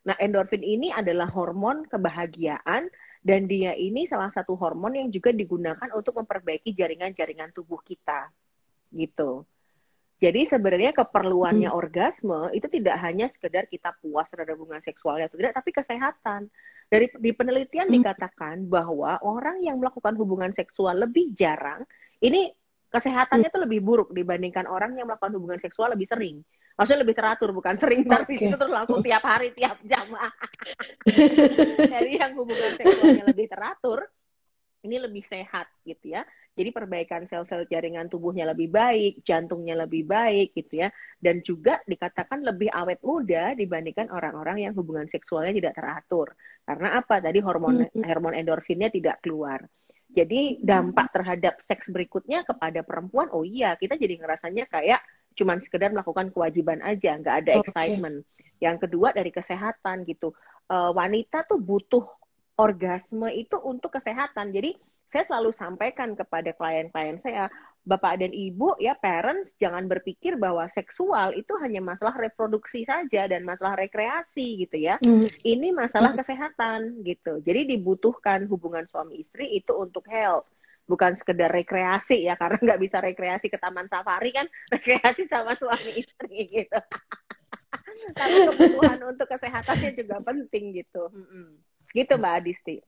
Nah, endorfin ini adalah hormon kebahagiaan dan dia ini salah satu hormon yang juga digunakan untuk memperbaiki jaringan-jaringan tubuh kita. Gitu. Jadi sebenarnya keperluannya hmm. orgasme itu tidak hanya sekedar kita puas terhadap hubungan seksualnya atau tidak, tapi kesehatan. Dari di penelitian hmm. dikatakan bahwa orang yang melakukan hubungan seksual lebih jarang, ini kesehatannya itu hmm. lebih buruk dibandingkan orang yang melakukan hubungan seksual lebih sering. Maksudnya lebih teratur, bukan sering, okay. tapi itu terus langsung tiap hari, tiap jam. [laughs] Jadi yang hubungan seksualnya lebih teratur, ini lebih sehat gitu ya. Jadi perbaikan sel-sel jaringan tubuhnya lebih baik, jantungnya lebih baik gitu ya. Dan juga dikatakan lebih awet muda dibandingkan orang-orang yang hubungan seksualnya tidak teratur. Karena apa? Tadi hormon hormon endorfinnya tidak keluar. Jadi dampak terhadap seks berikutnya kepada perempuan, oh iya kita jadi ngerasanya kayak cuman sekedar melakukan kewajiban aja, nggak ada excitement. Okay. Yang kedua dari kesehatan gitu, uh, wanita tuh butuh orgasme itu untuk kesehatan. Jadi saya selalu sampaikan kepada klien-klien saya, bapak dan ibu ya parents jangan berpikir bahwa seksual itu hanya masalah reproduksi saja dan masalah rekreasi gitu ya. Mm. Ini masalah mm. kesehatan gitu. Jadi dibutuhkan hubungan suami istri itu untuk health bukan sekedar rekreasi ya karena nggak bisa rekreasi ke taman safari kan [laughs] rekreasi sama suami istri gitu tapi kebutuhan untuk kesehatannya juga penting gitu hmm. gitu mbak Adisti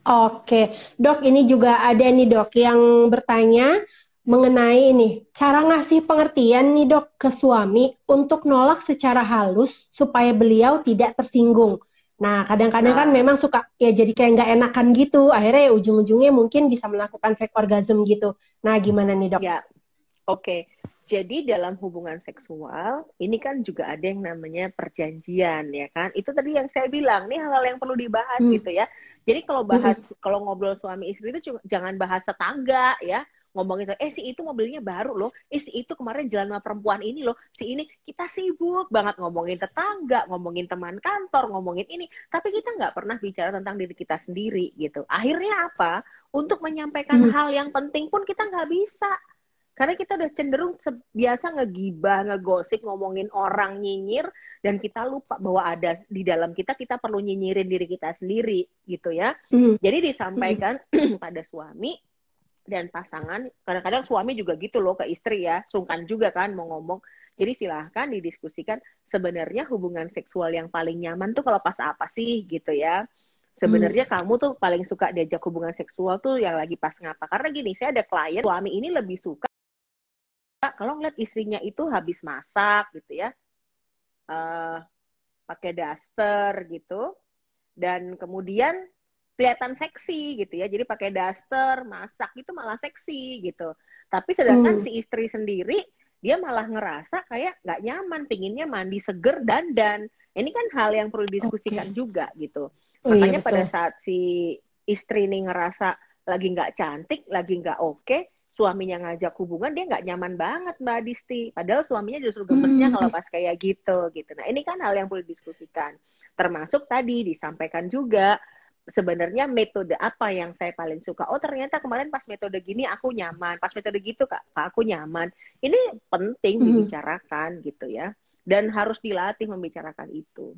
Oke, dok ini juga ada nih dok yang bertanya mengenai ini cara ngasih pengertian nih dok ke suami untuk nolak secara halus supaya beliau tidak tersinggung. Nah kadang-kadang kan nah. kan memang suka ya jadi kayak nggak enakan gitu, akhirnya ya ujung-ujungnya mungkin bisa melakukan fake orgasm gitu. Nah gimana nih dok? Ya, oke. Okay. Jadi dalam hubungan seksual ini kan juga ada yang namanya perjanjian ya kan. Itu tadi yang saya bilang, nih hal-hal yang perlu dibahas hmm. gitu ya. Jadi kalau bahas hmm. kalau ngobrol suami istri itu jangan bahas tetangga ya ngomongin eh si itu mobilnya baru loh, eh si itu kemarin jalan sama perempuan ini loh, si ini kita sibuk banget ngomongin tetangga, ngomongin teman kantor, ngomongin ini, tapi kita nggak pernah bicara tentang diri kita sendiri gitu. Akhirnya apa? Untuk menyampaikan hmm. hal yang penting pun kita nggak bisa karena kita udah cenderung biasa ngegibah, ngegosip, ngomongin orang nyinyir, dan kita lupa bahwa ada di dalam kita, kita perlu nyinyirin diri kita sendiri, gitu ya. Mm. Jadi disampaikan mm. [clears throat] pada suami dan pasangan, kadang-kadang suami juga gitu loh ke istri ya, sungkan juga kan mau ngomong. Jadi silahkan didiskusikan sebenarnya hubungan seksual yang paling nyaman tuh kalau pas apa sih gitu ya sebenarnya hmm. kamu tuh paling suka diajak hubungan seksual tuh yang lagi pas ngapa karena gini saya ada klien suami ini lebih suka kalau ngeliat istrinya itu habis masak gitu ya uh, pakai daster gitu dan kemudian kelihatan seksi gitu ya jadi pakai daster masak itu malah seksi gitu tapi sedangkan hmm. si istri sendiri dia malah ngerasa kayak nggak nyaman pinginnya mandi seger dan dan ini kan hal yang perlu diskusikan okay. juga gitu oh, iya, makanya iya, pada saat si istri ini ngerasa lagi nggak cantik lagi nggak oke okay, suaminya ngajak hubungan dia nggak nyaman banget mbak Disti padahal suaminya justru gemesnya hmm. kalau pas kayak gitu gitu. Nah ini kan hal yang perlu didiskusikan. Termasuk tadi disampaikan juga sebenarnya metode apa yang saya paling suka? Oh ternyata kemarin pas metode gini aku nyaman pas metode gitu kak, aku nyaman. Ini penting hmm. dibicarakan gitu ya. Dan harus dilatih membicarakan itu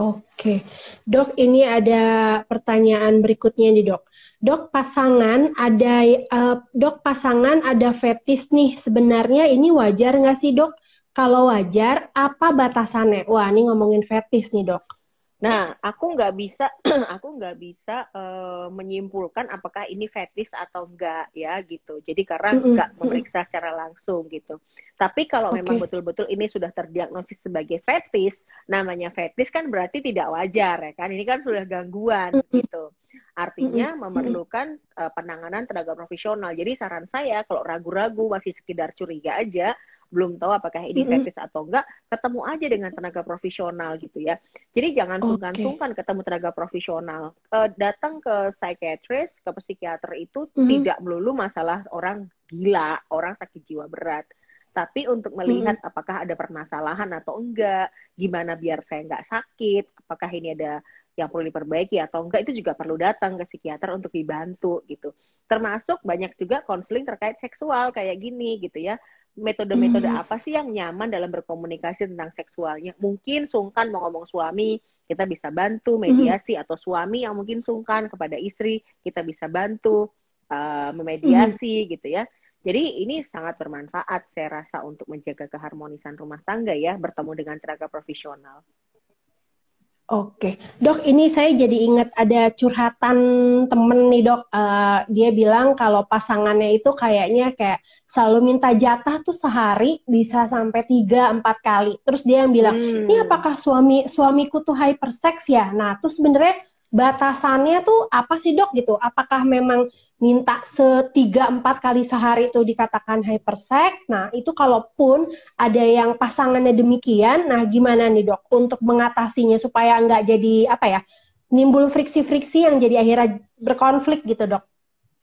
Oke, dok ini ada pertanyaan berikutnya nih dok. Dok pasangan ada uh, dok pasangan ada fetis nih sebenarnya ini wajar nggak sih dok? Kalau wajar apa batasannya? Wah ini ngomongin fetis nih dok. Nah, aku nggak bisa, [clears throat] aku nggak bisa uh, menyimpulkan apakah ini fetis atau enggak ya gitu. Jadi karena nggak memeriksa secara langsung gitu. Tapi kalau okay. memang betul-betul ini sudah terdiagnosis sebagai fetis, namanya fetis kan berarti tidak wajar ya kan? Ini kan sudah gangguan gitu. Artinya memerlukan uh, penanganan tenaga profesional. Jadi saran saya kalau ragu-ragu masih sekedar curiga aja, belum tahu apakah ini mm-hmm. fetish atau enggak, ketemu aja dengan tenaga profesional gitu ya. Jadi jangan sungkan-sungkan ketemu tenaga profesional. Uh, datang ke psikiatris, ke psikiater itu mm-hmm. tidak melulu masalah orang gila, orang sakit jiwa berat. tapi untuk melihat hmm. apakah ada permasalahan atau enggak, gimana biar saya nggak sakit, apakah ini ada yang perlu diperbaiki atau enggak itu juga perlu datang ke psikiater untuk dibantu gitu. Termasuk banyak juga konseling terkait seksual kayak gini gitu ya. Metode-metode hmm. apa sih yang nyaman dalam berkomunikasi tentang seksualnya? Mungkin sungkan mau ngomong suami, kita bisa bantu mediasi hmm. atau suami yang mungkin sungkan kepada istri, kita bisa bantu uh, memediasi hmm. gitu ya. Jadi ini sangat bermanfaat saya rasa untuk menjaga keharmonisan rumah tangga ya, bertemu dengan tenaga profesional. Oke, dok, ini saya jadi ingat ada curhatan temen nih dok. Uh, dia bilang kalau pasangannya itu kayaknya kayak selalu minta jatah tuh sehari bisa sampai tiga empat kali. Terus dia yang bilang, hmm. ini apakah suami suamiku tuh hypersex ya? Nah, terus sebenarnya batasannya tuh apa sih dok gitu? Apakah memang minta setiga empat kali sehari itu dikatakan hypersex? Nah itu kalaupun ada yang pasangannya demikian, nah gimana nih dok untuk mengatasinya supaya nggak jadi apa ya nimbul friksi-friksi yang jadi akhirnya berkonflik gitu dok?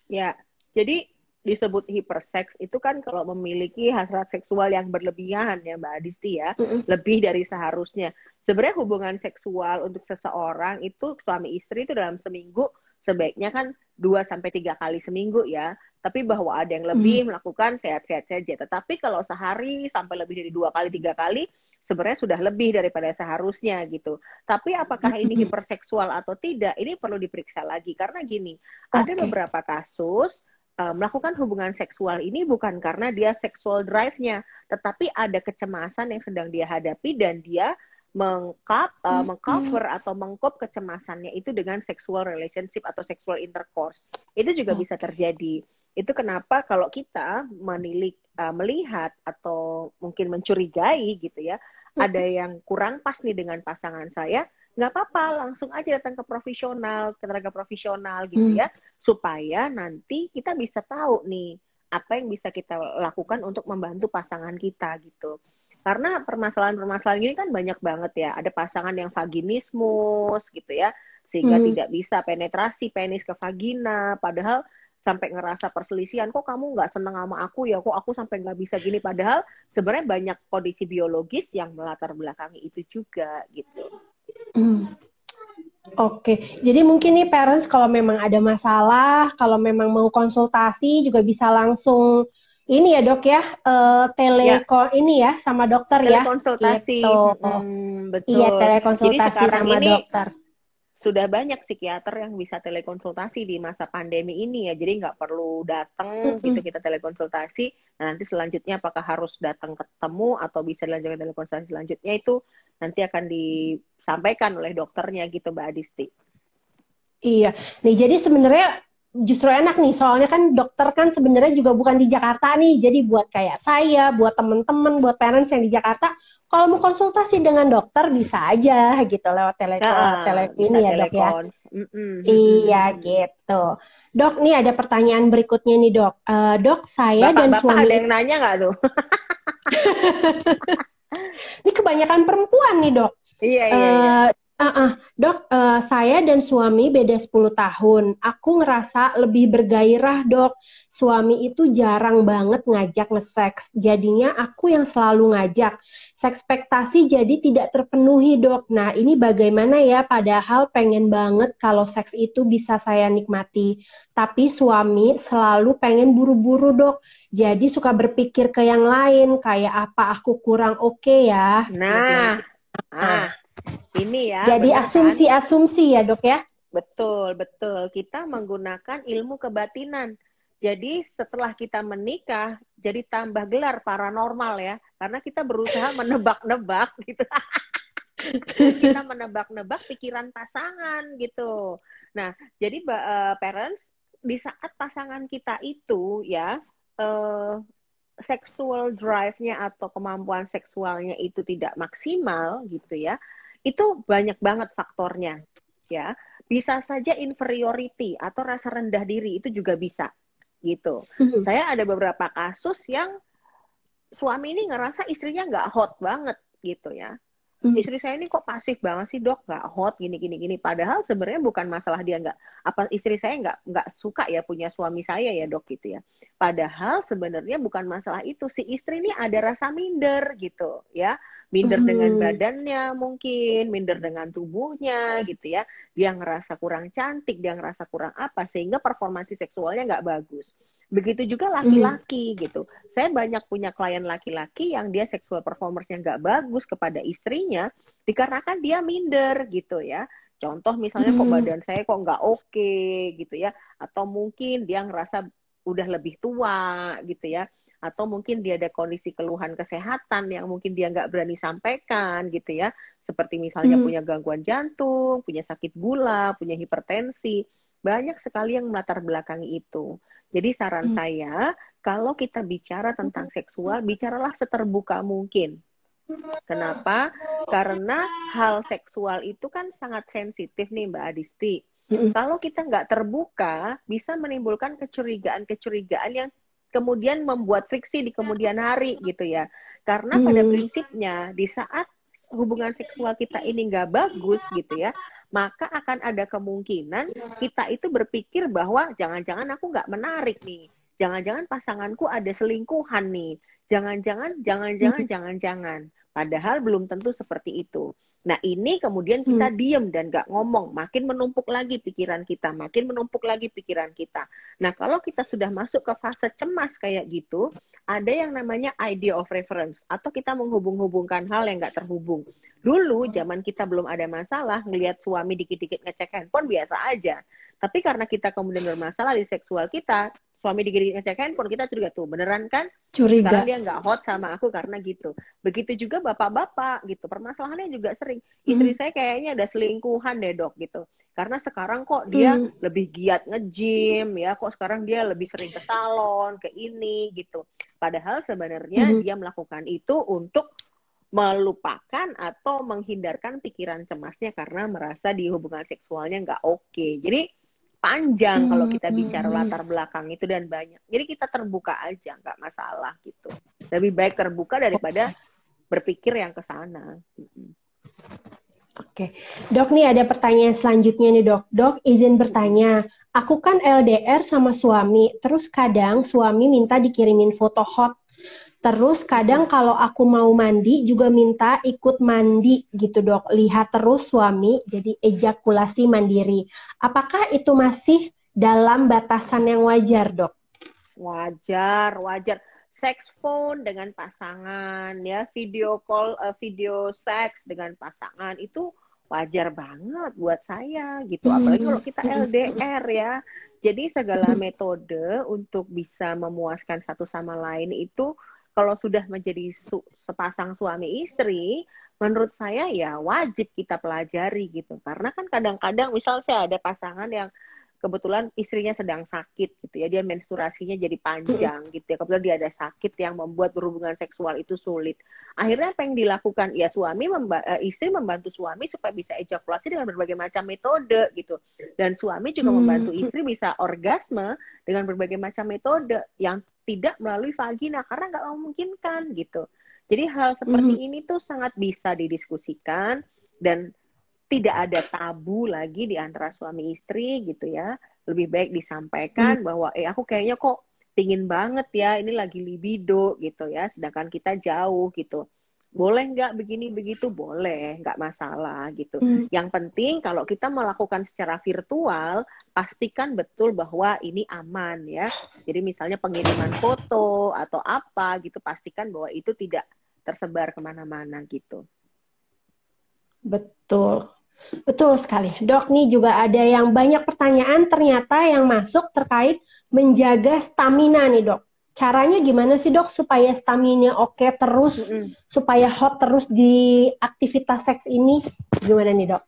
Ya, jadi disebut hipersex itu kan kalau memiliki hasrat seksual yang berlebihan ya Mbak Adisti ya, mm -hmm. lebih dari seharusnya. Sebenarnya hubungan seksual untuk seseorang itu suami istri itu dalam seminggu sebaiknya kan 2 sampai tiga kali seminggu ya. Tapi bahwa ada yang lebih mm. melakukan sehat-sehat saja. Tetapi kalau sehari sampai lebih dari dua kali tiga kali sebenarnya sudah lebih daripada seharusnya gitu. Tapi apakah ini hiperseksual atau tidak? Ini perlu diperiksa lagi karena gini, okay. ada beberapa kasus uh, melakukan hubungan seksual ini bukan karena dia seksual drive-nya, tetapi ada kecemasan yang sedang dia hadapi dan dia mengkap, uh, mengcover atau mengkop kecemasannya itu dengan sexual relationship atau sexual intercourse. Itu juga bisa terjadi. Itu kenapa kalau kita menilik, uh, melihat atau mungkin mencurigai gitu ya, ada yang kurang pas nih dengan pasangan saya, nggak apa-apa langsung aja datang ke profesional ke tenaga profesional gitu hmm. ya supaya nanti kita bisa tahu nih apa yang bisa kita lakukan untuk membantu pasangan kita gitu. Karena permasalahan-permasalahan ini kan banyak banget ya. Ada pasangan yang vaginismus gitu ya sehingga hmm. tidak bisa penetrasi penis ke vagina padahal sampai ngerasa perselisihan kok kamu nggak seneng sama aku ya? Kok aku sampai nggak bisa gini? Padahal sebenarnya banyak kondisi biologis yang melatar belakangi itu juga gitu Hmm. Oke, okay. jadi mungkin nih parents kalau memang ada masalah, kalau memang mau konsultasi juga bisa langsung ini ya dok ya, uh, teleko ya. ini ya sama dokter ya. Telekonsultasi, gitu. hmm, betul. Iya telekonsultasi sama ini, dokter sudah banyak psikiater yang bisa telekonsultasi di masa pandemi ini ya. Jadi nggak perlu datang gitu kita telekonsultasi. Nah, nanti selanjutnya apakah harus datang ketemu atau bisa dilanjutkan telekonsultasi selanjutnya itu nanti akan disampaikan oleh dokternya gitu Mbak Adisti. Iya. Nih jadi sebenarnya justru enak nih. Soalnya kan dokter kan sebenarnya juga bukan di Jakarta nih. Jadi buat kayak saya buat temen-temen buat parents yang di Jakarta kalau mau konsultasi dengan dokter bisa aja gitu lewat tele nah, tele ini ya dok ya. mm-hmm. iya gitu. Dok nih ada pertanyaan berikutnya nih dok. Uh, dok saya Bapak, dan Bapak suami ada yang nanya nggak tuh? [laughs] Ini kebanyakan perempuan nih dok. Iya iya, uh, iya Uh, uh, dok, uh, saya dan suami beda 10 tahun. Aku ngerasa lebih bergairah, dok. Suami itu jarang banget ngajak nge-seks. Jadinya aku yang selalu ngajak. Sekspektasi jadi tidak terpenuhi, dok. Nah, ini bagaimana ya? Padahal pengen banget kalau seks itu bisa saya nikmati. Tapi suami selalu pengen buru-buru, dok. Jadi suka berpikir ke yang lain, kayak apa aku kurang oke okay ya. Nah, nah. Ini ya. Jadi asumsi-asumsi kan? ya dok ya? Betul, betul. Kita menggunakan ilmu kebatinan. Jadi setelah kita menikah, jadi tambah gelar paranormal ya. Karena kita berusaha menebak-nebak gitu. [laughs] kita menebak-nebak pikiran pasangan gitu. Nah, jadi uh, parents di saat pasangan kita itu ya uh, sexual drive-nya atau kemampuan seksualnya itu tidak maksimal gitu ya itu banyak banget faktornya ya. Bisa saja inferiority atau rasa rendah diri itu juga bisa gitu. Mm-hmm. saya ada beberapa kasus yang suami ini ngerasa istrinya nggak hot banget gitu ya hmm. istri saya ini kok pasif banget sih dok? Nggak hot gini gini gini. Padahal sebenarnya bukan masalah dia nggak apa istri saya nggak nggak suka ya punya suami saya ya dok gitu ya. Padahal sebenarnya bukan masalah itu. Si istri ini ada rasa minder gitu ya. Minder hmm. dengan badannya mungkin minder dengan tubuhnya gitu ya. Dia ngerasa kurang cantik dia ngerasa kurang apa sehingga performansi seksualnya nggak bagus Begitu juga laki-laki hmm. gitu. Saya banyak punya klien laki-laki yang dia seksual performance-nya nggak bagus kepada istrinya dikarenakan dia minder gitu ya. Contoh misalnya hmm. kok badan saya kok nggak oke okay, gitu ya. Atau mungkin dia ngerasa udah lebih tua gitu ya. Atau mungkin dia ada kondisi keluhan kesehatan yang mungkin dia nggak berani sampaikan gitu ya. Seperti misalnya hmm. punya gangguan jantung, punya sakit gula, punya hipertensi. Banyak sekali yang melatar belakangi itu. Jadi saran hmm. saya, kalau kita bicara tentang seksual, bicaralah seterbuka mungkin. Kenapa? Karena hal seksual itu kan sangat sensitif nih Mbak Adisti. Hmm. Kalau kita nggak terbuka, bisa menimbulkan kecurigaan-kecurigaan yang kemudian membuat friksi di kemudian hari gitu ya. Karena pada hmm. prinsipnya di saat hubungan seksual kita ini nggak bagus gitu ya, maka akan ada kemungkinan kita itu berpikir bahwa jangan-jangan aku nggak menarik nih, jangan-jangan pasanganku ada selingkuhan nih, jangan-jangan, jangan-jangan, [laughs] jangan-jangan. Padahal belum tentu seperti itu. Nah ini kemudian kita hmm. diem dan gak ngomong, makin menumpuk lagi pikiran kita, makin menumpuk lagi pikiran kita. Nah kalau kita sudah masuk ke fase cemas kayak gitu, ada yang namanya idea of reference atau kita menghubung-hubungkan hal yang gak terhubung. Dulu zaman kita belum ada masalah, ngelihat suami dikit-dikit ngecek handphone biasa aja. Tapi karena kita kemudian bermasalah di seksual kita, suami digigit ngecek handphone kita curiga tuh beneran kan curiga karena dia nggak hot sama aku karena gitu begitu juga bapak-bapak gitu permasalahannya juga sering istri hmm. saya kayaknya ada selingkuhan deh dok gitu karena sekarang kok dia hmm. lebih giat nge-gym ya kok sekarang dia lebih sering ke salon ke ini gitu padahal sebenarnya hmm. dia melakukan itu untuk melupakan atau menghindarkan pikiran cemasnya karena merasa di hubungan seksualnya nggak oke okay. jadi panjang hmm, kalau kita bicara hmm, latar belakang itu dan banyak. Jadi kita terbuka aja, nggak masalah gitu. Lebih baik terbuka daripada berpikir yang ke sana. Oke, dok nih ada pertanyaan selanjutnya nih dok. Dok izin bertanya, aku kan LDR sama suami, terus kadang suami minta dikirimin foto hot Terus kadang kalau aku mau mandi juga minta ikut mandi gitu dok. Lihat terus suami jadi ejakulasi mandiri. Apakah itu masih dalam batasan yang wajar dok? Wajar, wajar. Sex phone dengan pasangan ya, video call, uh, video seks dengan pasangan itu wajar banget buat saya gitu. Apalagi kalau kita hmm. LDR ya. Jadi segala metode untuk bisa memuaskan satu sama lain itu kalau sudah menjadi su sepasang suami istri, menurut saya ya wajib kita pelajari gitu. Karena kan kadang-kadang misal saya ada pasangan yang kebetulan istrinya sedang sakit gitu ya, dia menstruasinya jadi panjang gitu ya. Kebetulan dia ada sakit yang membuat berhubungan seksual itu sulit. Akhirnya apa yang dilakukan? Ya suami memba eh, istri membantu suami supaya bisa ejakulasi dengan berbagai macam metode gitu. Dan suami juga hmm. membantu istri bisa orgasme dengan berbagai macam metode yang tidak melalui vagina karena nggak memungkinkan gitu. Jadi hal seperti mm -hmm. ini tuh sangat bisa didiskusikan dan tidak ada tabu lagi di antara suami istri gitu ya. Lebih baik disampaikan mm. bahwa eh aku kayaknya kok pingin banget ya ini lagi libido gitu ya, sedangkan kita jauh gitu. Boleh nggak begini begitu? Boleh nggak masalah gitu. Hmm. yang penting kalau kita melakukan secara virtual pastikan betul bahwa ini aman ya. Jadi misalnya pengiriman foto atau apa gitu pastikan bahwa itu tidak tersebar ke mana-mana gitu. Betul Betul sekali. Dok, nih juga ada yang banyak pertanyaan ternyata yang masuk terkait menjaga stamina nih, Dok caranya gimana sih dok supaya stamina oke okay terus, mm -hmm. supaya hot terus di aktivitas seks ini? Gimana nih dok?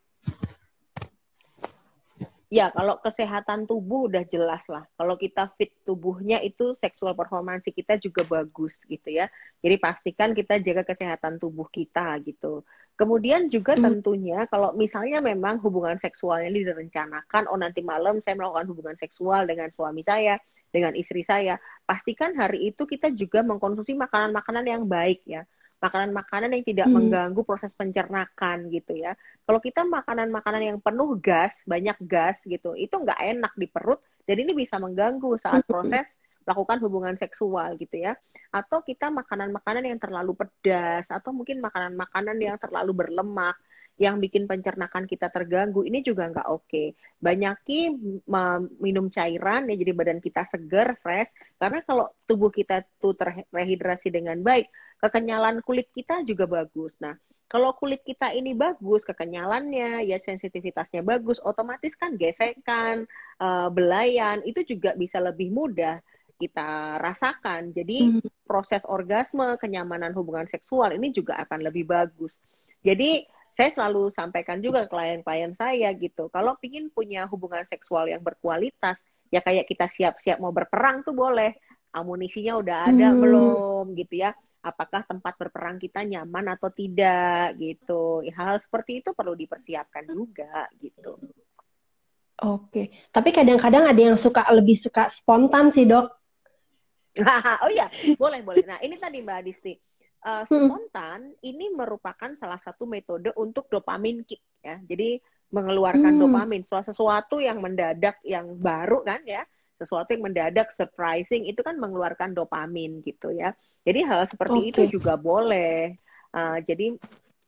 Ya, kalau kesehatan tubuh udah jelas lah. Kalau kita fit tubuhnya itu seksual performansi kita juga bagus gitu ya. Jadi pastikan kita jaga kesehatan tubuh kita gitu. Kemudian juga hmm. tentunya kalau misalnya memang hubungan seksualnya direncanakan, oh nanti malam saya melakukan hubungan seksual dengan suami saya, dengan istri saya, pastikan hari itu kita juga mengkonsumsi makanan-makanan yang baik ya. makanan-makanan yang tidak hmm. mengganggu proses pencernakan gitu ya. Kalau kita makanan-makanan yang penuh gas, banyak gas gitu, itu nggak enak di perut dan ini bisa mengganggu saat hmm. proses lakukan hubungan seksual gitu ya. Atau kita makanan-makanan yang terlalu pedas atau mungkin makanan-makanan yang terlalu berlemak yang bikin pencernakan kita terganggu ini juga nggak oke. Okay. Banyaki minum cairan ya jadi badan kita segar, fresh. Karena kalau tubuh kita tuh terhidrasi dengan baik, kekenyalan kulit kita juga bagus. Nah, kalau kulit kita ini bagus, kekenyalannya, ya sensitivitasnya bagus, otomatis kan gesekan, uh, belayan itu juga bisa lebih mudah kita rasakan. Jadi hmm. proses orgasme, kenyamanan hubungan seksual ini juga akan lebih bagus. Jadi saya selalu sampaikan juga ke klien-klien saya gitu. Kalau ingin punya hubungan seksual yang berkualitas, ya kayak kita siap-siap mau berperang tuh boleh. Amunisinya udah ada hmm. belum gitu ya. Apakah tempat berperang kita nyaman atau tidak gitu. Hal-hal seperti itu perlu dipersiapkan juga gitu. Oke, tapi kadang-kadang ada yang suka lebih suka spontan sih dok. [laughs] oh iya, boleh boleh. Nah ini tadi Mbak Adisti uh, spontan hmm. ini merupakan salah satu metode untuk dopamin kick ya. Jadi mengeluarkan hmm. dopamin, sesuatu yang mendadak yang baru kan ya, sesuatu yang mendadak surprising itu kan mengeluarkan dopamin gitu ya. Jadi hal seperti okay. itu juga boleh. Uh, jadi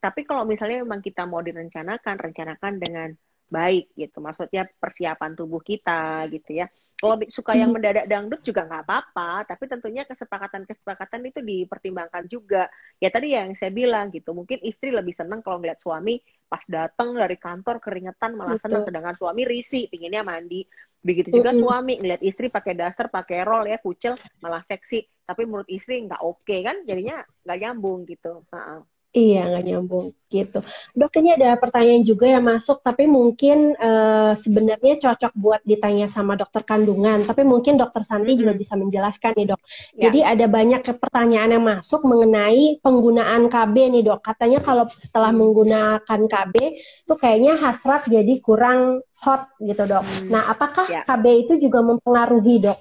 tapi kalau misalnya memang kita mau direncanakan, rencanakan dengan baik gitu. Maksudnya persiapan tubuh kita gitu ya. Kalau suka yang hmm. mendadak dangdut juga nggak apa-apa, tapi tentunya kesepakatan-kesepakatan itu dipertimbangkan juga. Ya tadi yang saya bilang gitu, mungkin istri lebih senang kalau ngeliat suami pas datang dari kantor keringetan malah senang, sedangkan suami risih, pinginnya mandi. Begitu juga mm -hmm. suami ngeliat istri pakai dasar, pakai roll ya, kucel, malah seksi. Tapi menurut istri nggak oke okay, kan, jadinya nggak nyambung gitu. Uh -uh. Iya, nggak nyambung gitu. Dok, ini ada pertanyaan juga yang masuk, tapi mungkin uh, sebenarnya cocok buat ditanya sama dokter kandungan, tapi mungkin dokter Santi juga bisa menjelaskan nih dok. Ya. Jadi ada banyak pertanyaan yang masuk mengenai penggunaan KB nih dok. Katanya kalau setelah menggunakan KB, tuh kayaknya hasrat jadi kurang hot gitu dok. Hmm. Nah, apakah ya. KB itu juga mempengaruhi dok?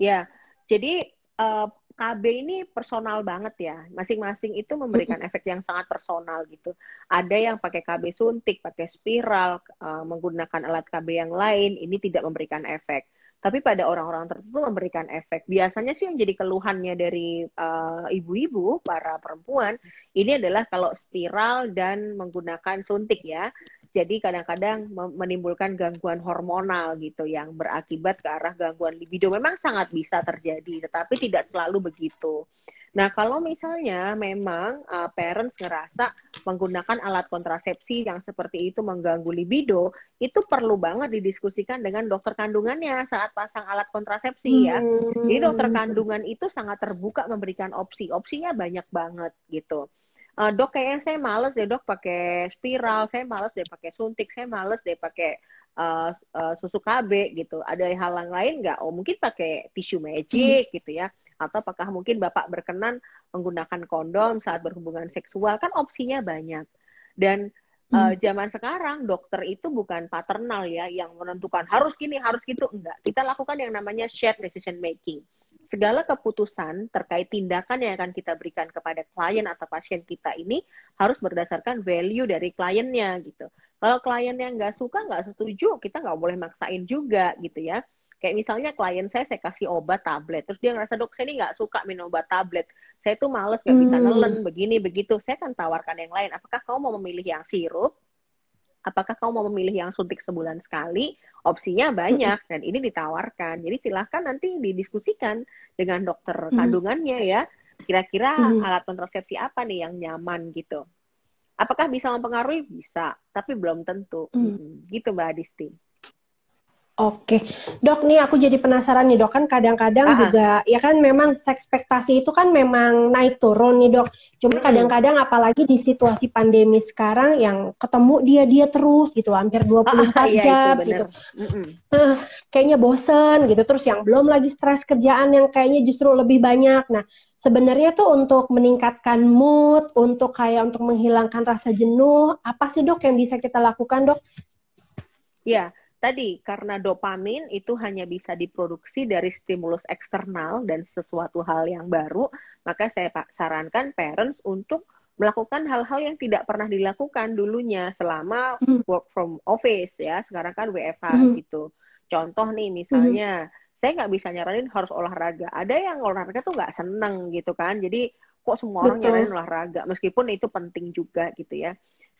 Ya, jadi uh, KB ini personal banget ya. Masing-masing itu memberikan efek yang sangat personal gitu. Ada yang pakai KB suntik, pakai spiral, uh, menggunakan alat KB yang lain, ini tidak memberikan efek. Tapi pada orang-orang tertentu memberikan efek. Biasanya sih yang jadi keluhannya dari uh, ibu-ibu, para perempuan, ini adalah kalau spiral dan menggunakan suntik ya. Jadi kadang-kadang menimbulkan gangguan hormonal gitu yang berakibat ke arah gangguan libido. Memang sangat bisa terjadi, tetapi tidak selalu begitu. Nah, kalau misalnya memang uh, parents ngerasa menggunakan alat kontrasepsi yang seperti itu mengganggu libido, itu perlu banget didiskusikan dengan dokter kandungannya saat pasang alat kontrasepsi ya. Jadi dokter hmm. kandungan itu sangat terbuka memberikan opsi. Opsinya banyak banget gitu uh, dok kayaknya saya males deh dok pakai spiral, saya males deh pakai suntik, saya males deh pakai uh, uh, susu KB gitu. Ada hal lain nggak? Oh mungkin pakai tisu magic hmm. gitu ya. Atau apakah mungkin bapak berkenan menggunakan kondom saat berhubungan seksual? Kan opsinya banyak. Dan uh, zaman sekarang dokter itu bukan paternal ya yang menentukan harus gini harus gitu enggak kita lakukan yang namanya shared decision making segala keputusan terkait tindakan yang akan kita berikan kepada klien atau pasien kita ini harus berdasarkan value dari kliennya gitu. Kalau kliennya nggak suka, nggak setuju, kita nggak boleh maksain juga gitu ya. Kayak misalnya klien saya, saya kasih obat tablet, terus dia ngerasa dok saya ini nggak suka minum obat tablet, saya tuh males nggak bisa hmm. nelen begini begitu, saya akan tawarkan yang lain. Apakah kamu mau memilih yang sirup apakah kamu mau memilih yang suntik sebulan sekali? Opsinya banyak dan ini ditawarkan. Jadi silahkan nanti didiskusikan dengan dokter kandungannya ya. Kira-kira alat kontrasepsi apa nih yang nyaman gitu. Apakah bisa mempengaruhi? Bisa, tapi belum tentu. Hmm. Gitu Mbak Adisti. Oke, dok nih aku jadi penasaran nih dok kan kadang-kadang juga ya kan memang ekspektasi itu kan memang naik turun nih dok. Cuma kadang-kadang apalagi di situasi pandemi sekarang yang ketemu dia dia terus gitu hampir 24 ah, iya, jam gitu. Uh, kayaknya bosen gitu terus yang belum lagi stres kerjaan yang kayaknya justru lebih banyak. Nah sebenarnya tuh untuk meningkatkan mood, untuk kayak untuk menghilangkan rasa jenuh, apa sih dok yang bisa kita lakukan dok? Ya tadi karena dopamin itu hanya bisa diproduksi dari stimulus eksternal dan sesuatu hal yang baru, maka saya sarankan parents untuk melakukan hal-hal yang tidak pernah dilakukan dulunya selama hmm. work from office ya. Sekarang kan WFH hmm. gitu. Contoh nih misalnya hmm. saya nggak bisa nyaranin harus olahraga. Ada yang olahraga tuh nggak seneng gitu kan. Jadi kok semua orang nyaranin olahraga? Meskipun itu penting juga gitu ya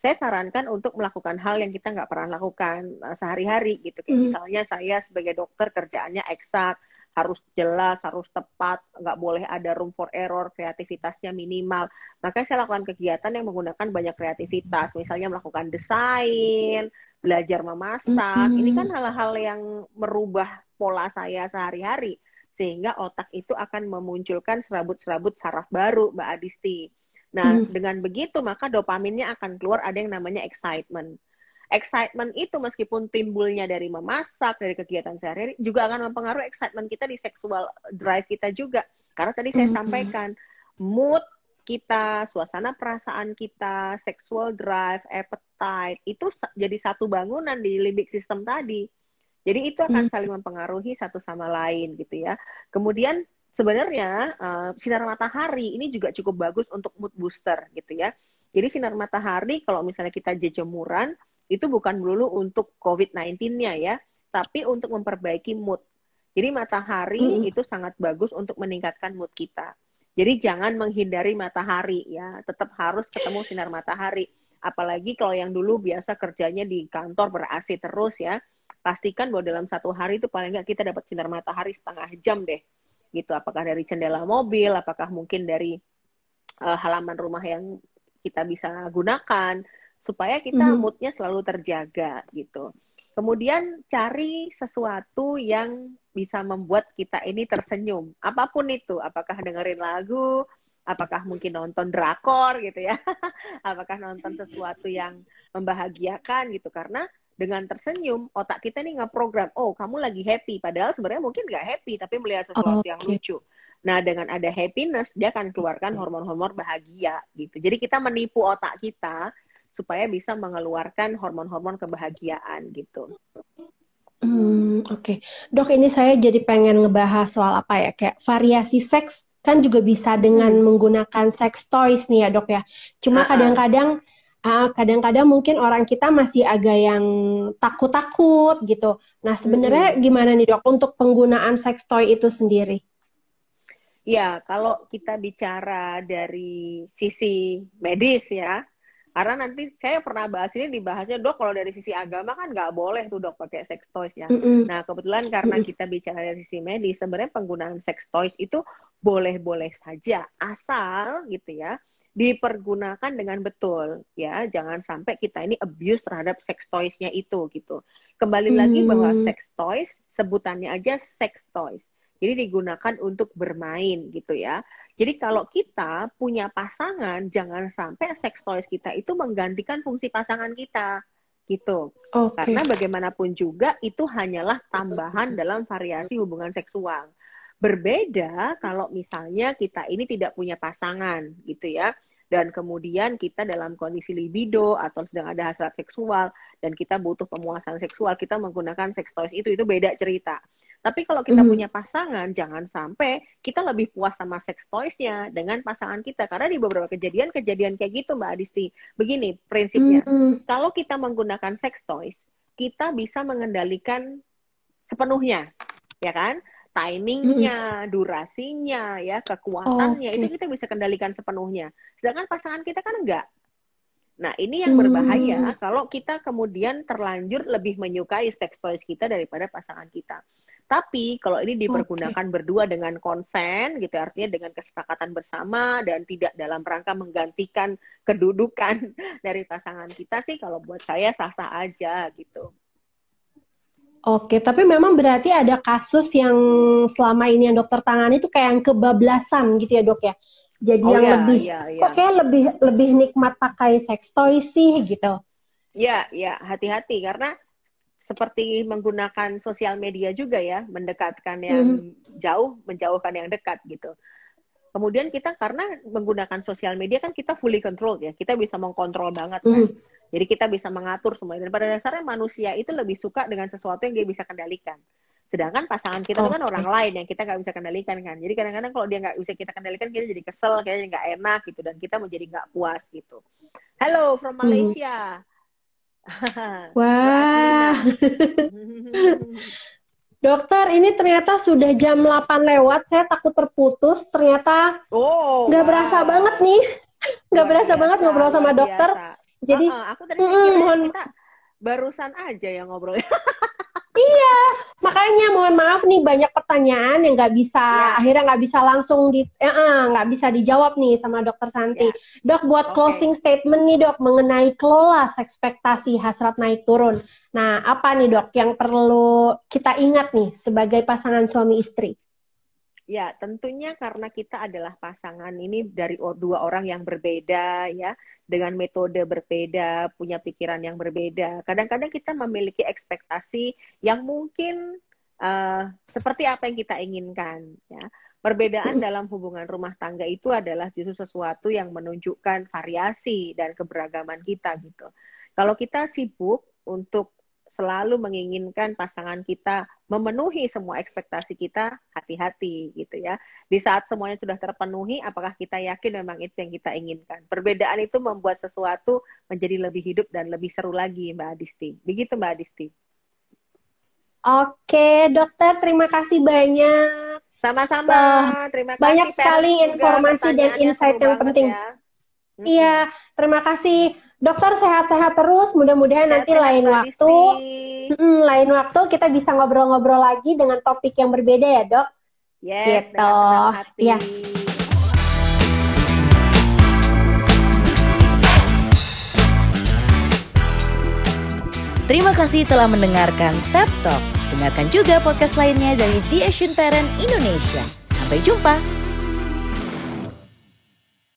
saya sarankan untuk melakukan hal yang kita nggak pernah lakukan uh, sehari-hari gitu kayak hmm. misalnya saya sebagai dokter kerjaannya eksak harus jelas, harus tepat, nggak boleh ada room for error, kreativitasnya minimal. Maka saya lakukan kegiatan yang menggunakan banyak kreativitas, misalnya melakukan desain, belajar memasak. Mm-hmm. Ini kan hal-hal yang merubah pola saya sehari-hari, sehingga otak itu akan memunculkan serabut-serabut saraf baru, Mbak Adisti. Nah, mm. dengan begitu maka dopaminnya akan keluar ada yang namanya excitement excitement itu meskipun timbulnya dari memasak, dari kegiatan sehari-hari, juga akan mempengaruhi excitement kita di seksual drive kita juga. Karena tadi saya mm-hmm. sampaikan, mood kita, suasana perasaan kita, sexual drive, appetite, itu jadi satu bangunan di limbic system tadi. Jadi itu akan saling mempengaruhi satu sama lain gitu ya. Kemudian sebenarnya uh, sinar matahari ini juga cukup bagus untuk mood booster gitu ya. Jadi sinar matahari kalau misalnya kita jejemuran, itu bukan melulu untuk COVID-19-nya ya, tapi untuk memperbaiki mood. Jadi matahari hmm. itu sangat bagus untuk meningkatkan mood kita. Jadi jangan menghindari matahari ya, tetap harus ketemu sinar matahari. Apalagi kalau yang dulu biasa kerjanya di kantor ber-AC terus ya, pastikan bahwa dalam satu hari itu paling nggak kita dapat sinar matahari setengah jam deh. Gitu, apakah dari jendela mobil, apakah mungkin dari uh, halaman rumah yang kita bisa gunakan supaya kita mm -hmm. moodnya selalu terjaga gitu. Kemudian cari sesuatu yang bisa membuat kita ini tersenyum. Apa pun itu, apakah dengerin lagu, apakah mungkin nonton drakor gitu ya, [laughs] apakah nonton sesuatu yang membahagiakan gitu. Karena dengan tersenyum, otak kita nih nge-program, oh kamu lagi happy. Padahal sebenarnya mungkin nggak happy, tapi melihat sesuatu okay. yang lucu. Nah, dengan ada happiness, dia akan keluarkan hormon-hormon bahagia gitu. Jadi kita menipu otak kita supaya bisa mengeluarkan hormon-hormon kebahagiaan gitu. Hmm, oke. Okay. Dok, ini saya jadi pengen ngebahas soal apa ya, kayak variasi seks kan juga bisa dengan hmm. menggunakan sex toys nih ya, Dok ya. Cuma kadang-kadang uh, kadang-kadang mungkin orang kita masih agak yang takut-takut gitu. Nah, sebenarnya hmm. gimana nih, Dok, untuk penggunaan sex toy itu sendiri? Ya, kalau kita bicara dari sisi medis ya, karena nanti saya pernah bahas ini dibahasnya dok kalau dari sisi agama kan nggak boleh tuh dok pakai sex toys ya. Mm -hmm. Nah kebetulan karena kita bicara dari sisi medis sebenarnya penggunaan sex toys itu boleh-boleh saja asal gitu ya dipergunakan dengan betul ya jangan sampai kita ini abuse terhadap sex toysnya itu gitu. Kembali mm. lagi bahwa sex toys sebutannya aja sex toys. Jadi digunakan untuk bermain gitu ya. Jadi kalau kita punya pasangan, jangan sampai sex toys kita itu menggantikan fungsi pasangan kita gitu. Okay. Karena bagaimanapun juga itu hanyalah tambahan dalam variasi hubungan seksual. Berbeda kalau misalnya kita ini tidak punya pasangan gitu ya. Dan kemudian kita dalam kondisi libido atau sedang ada hasrat seksual dan kita butuh pemuasan seksual, kita menggunakan sex toys itu itu beda cerita. Tapi kalau kita mm. punya pasangan, jangan sampai kita lebih puas sama sex toys-nya dengan pasangan kita. Karena di beberapa kejadian-kejadian kayak gitu, Mbak Adisti. Begini prinsipnya, mm. kalau kita menggunakan sex toys, kita bisa mengendalikan sepenuhnya, ya kan? Timingnya, durasinya, ya kekuatannya, oh, okay. itu kita bisa kendalikan sepenuhnya. Sedangkan pasangan kita kan enggak. Nah, ini yang berbahaya hmm. kalau kita kemudian terlanjur lebih menyukai sex toys kita daripada pasangan kita. Tapi kalau ini dipergunakan okay. berdua dengan konsen, gitu artinya dengan kesepakatan bersama dan tidak dalam rangka menggantikan kedudukan [laughs] dari pasangan kita sih, kalau buat saya sah-sah aja gitu. Oke, tapi memang berarti ada kasus yang selama ini yang dokter tangani itu kayak yang kebablasan gitu ya dok ya. Jadi oh, yang ya, lebih, ya, ya. kok kayak lebih lebih nikmat pakai sex toy sih gitu. Ya, ya hati-hati karena seperti menggunakan sosial media juga ya, mendekatkan yang mm. jauh, menjauhkan yang dekat gitu. Kemudian kita karena menggunakan sosial media kan kita fully control ya, kita bisa mengkontrol banget kan. Mm. Jadi kita bisa mengatur semuanya. Dan pada dasarnya manusia itu lebih suka dengan sesuatu yang dia bisa kendalikan. Sedangkan pasangan kita itu kan orang lain yang kita nggak bisa kendalikan kan. Jadi kadang-kadang kalau dia nggak bisa kita kendalikan, kita jadi kesel, kita jadi nggak enak gitu, dan kita menjadi nggak puas gitu. Hello from Hmm. Malaysia. [laughs] Wah. [laughs] Dokter, ini ternyata sudah jam 8 lewat. Saya takut terputus. Ternyata oh, nggak wow. berasa banget nih. [laughs] Nggak berasa biasa, banget ngobrol sama dokter. biasa. Jadi, Uh-uh, aku tadi mikirnya mohon- kita barusan aja yang ngobrol. [laughs] makanya mohon maaf nih banyak pertanyaan yang nggak bisa, Ya. akhirnya nggak bisa langsung di, eh, eh, nggak bisa dijawab nih sama dokter Santi. Dok, buat Oke. closing statement nih dok mengenai kelola ekspektasi hasrat naik turun. Nah, apa nih dok yang perlu kita ingat nih sebagai pasangan suami istri? Ya, tentunya karena kita adalah pasangan ini dari dua orang yang berbeda ya, dengan metode berbeda, punya pikiran yang berbeda. Kadang-kadang kita memiliki ekspektasi yang mungkin eh, seperti apa yang kita inginkan ya. Perbedaan dalam hubungan rumah tangga itu adalah justru sesuatu yang menunjukkan variasi dan keberagaman kita gitu. Kalau kita sibuk untuk selalu menginginkan pasangan kita memenuhi semua ekspektasi kita, hati-hati gitu ya. Di saat semuanya sudah terpenuhi, apakah kita yakin memang itu yang kita inginkan? Perbedaan itu membuat sesuatu menjadi lebih hidup dan lebih seru lagi, Mbak Adisti. Begitu, Mbak Adisti. Oke, dokter, terima kasih banyak. Sama-sama. Terima kasih. banyak sekali informasi dan insight yang penting. ya. Iya, terima kasih. Dokter sehat-sehat terus. Mudah-mudahan nanti lain waktu, Adisti. mm, lain waktu kita bisa ngobrol-ngobrol lagi dengan topik yang berbeda ya, Dok. Yes, Gitu. dengan hati. Iya. Terima kasih telah mendengarkan TED Talk. Dengarkan juga podcast lainnya dari The Asian Parent Indonesia. Sampai jumpa.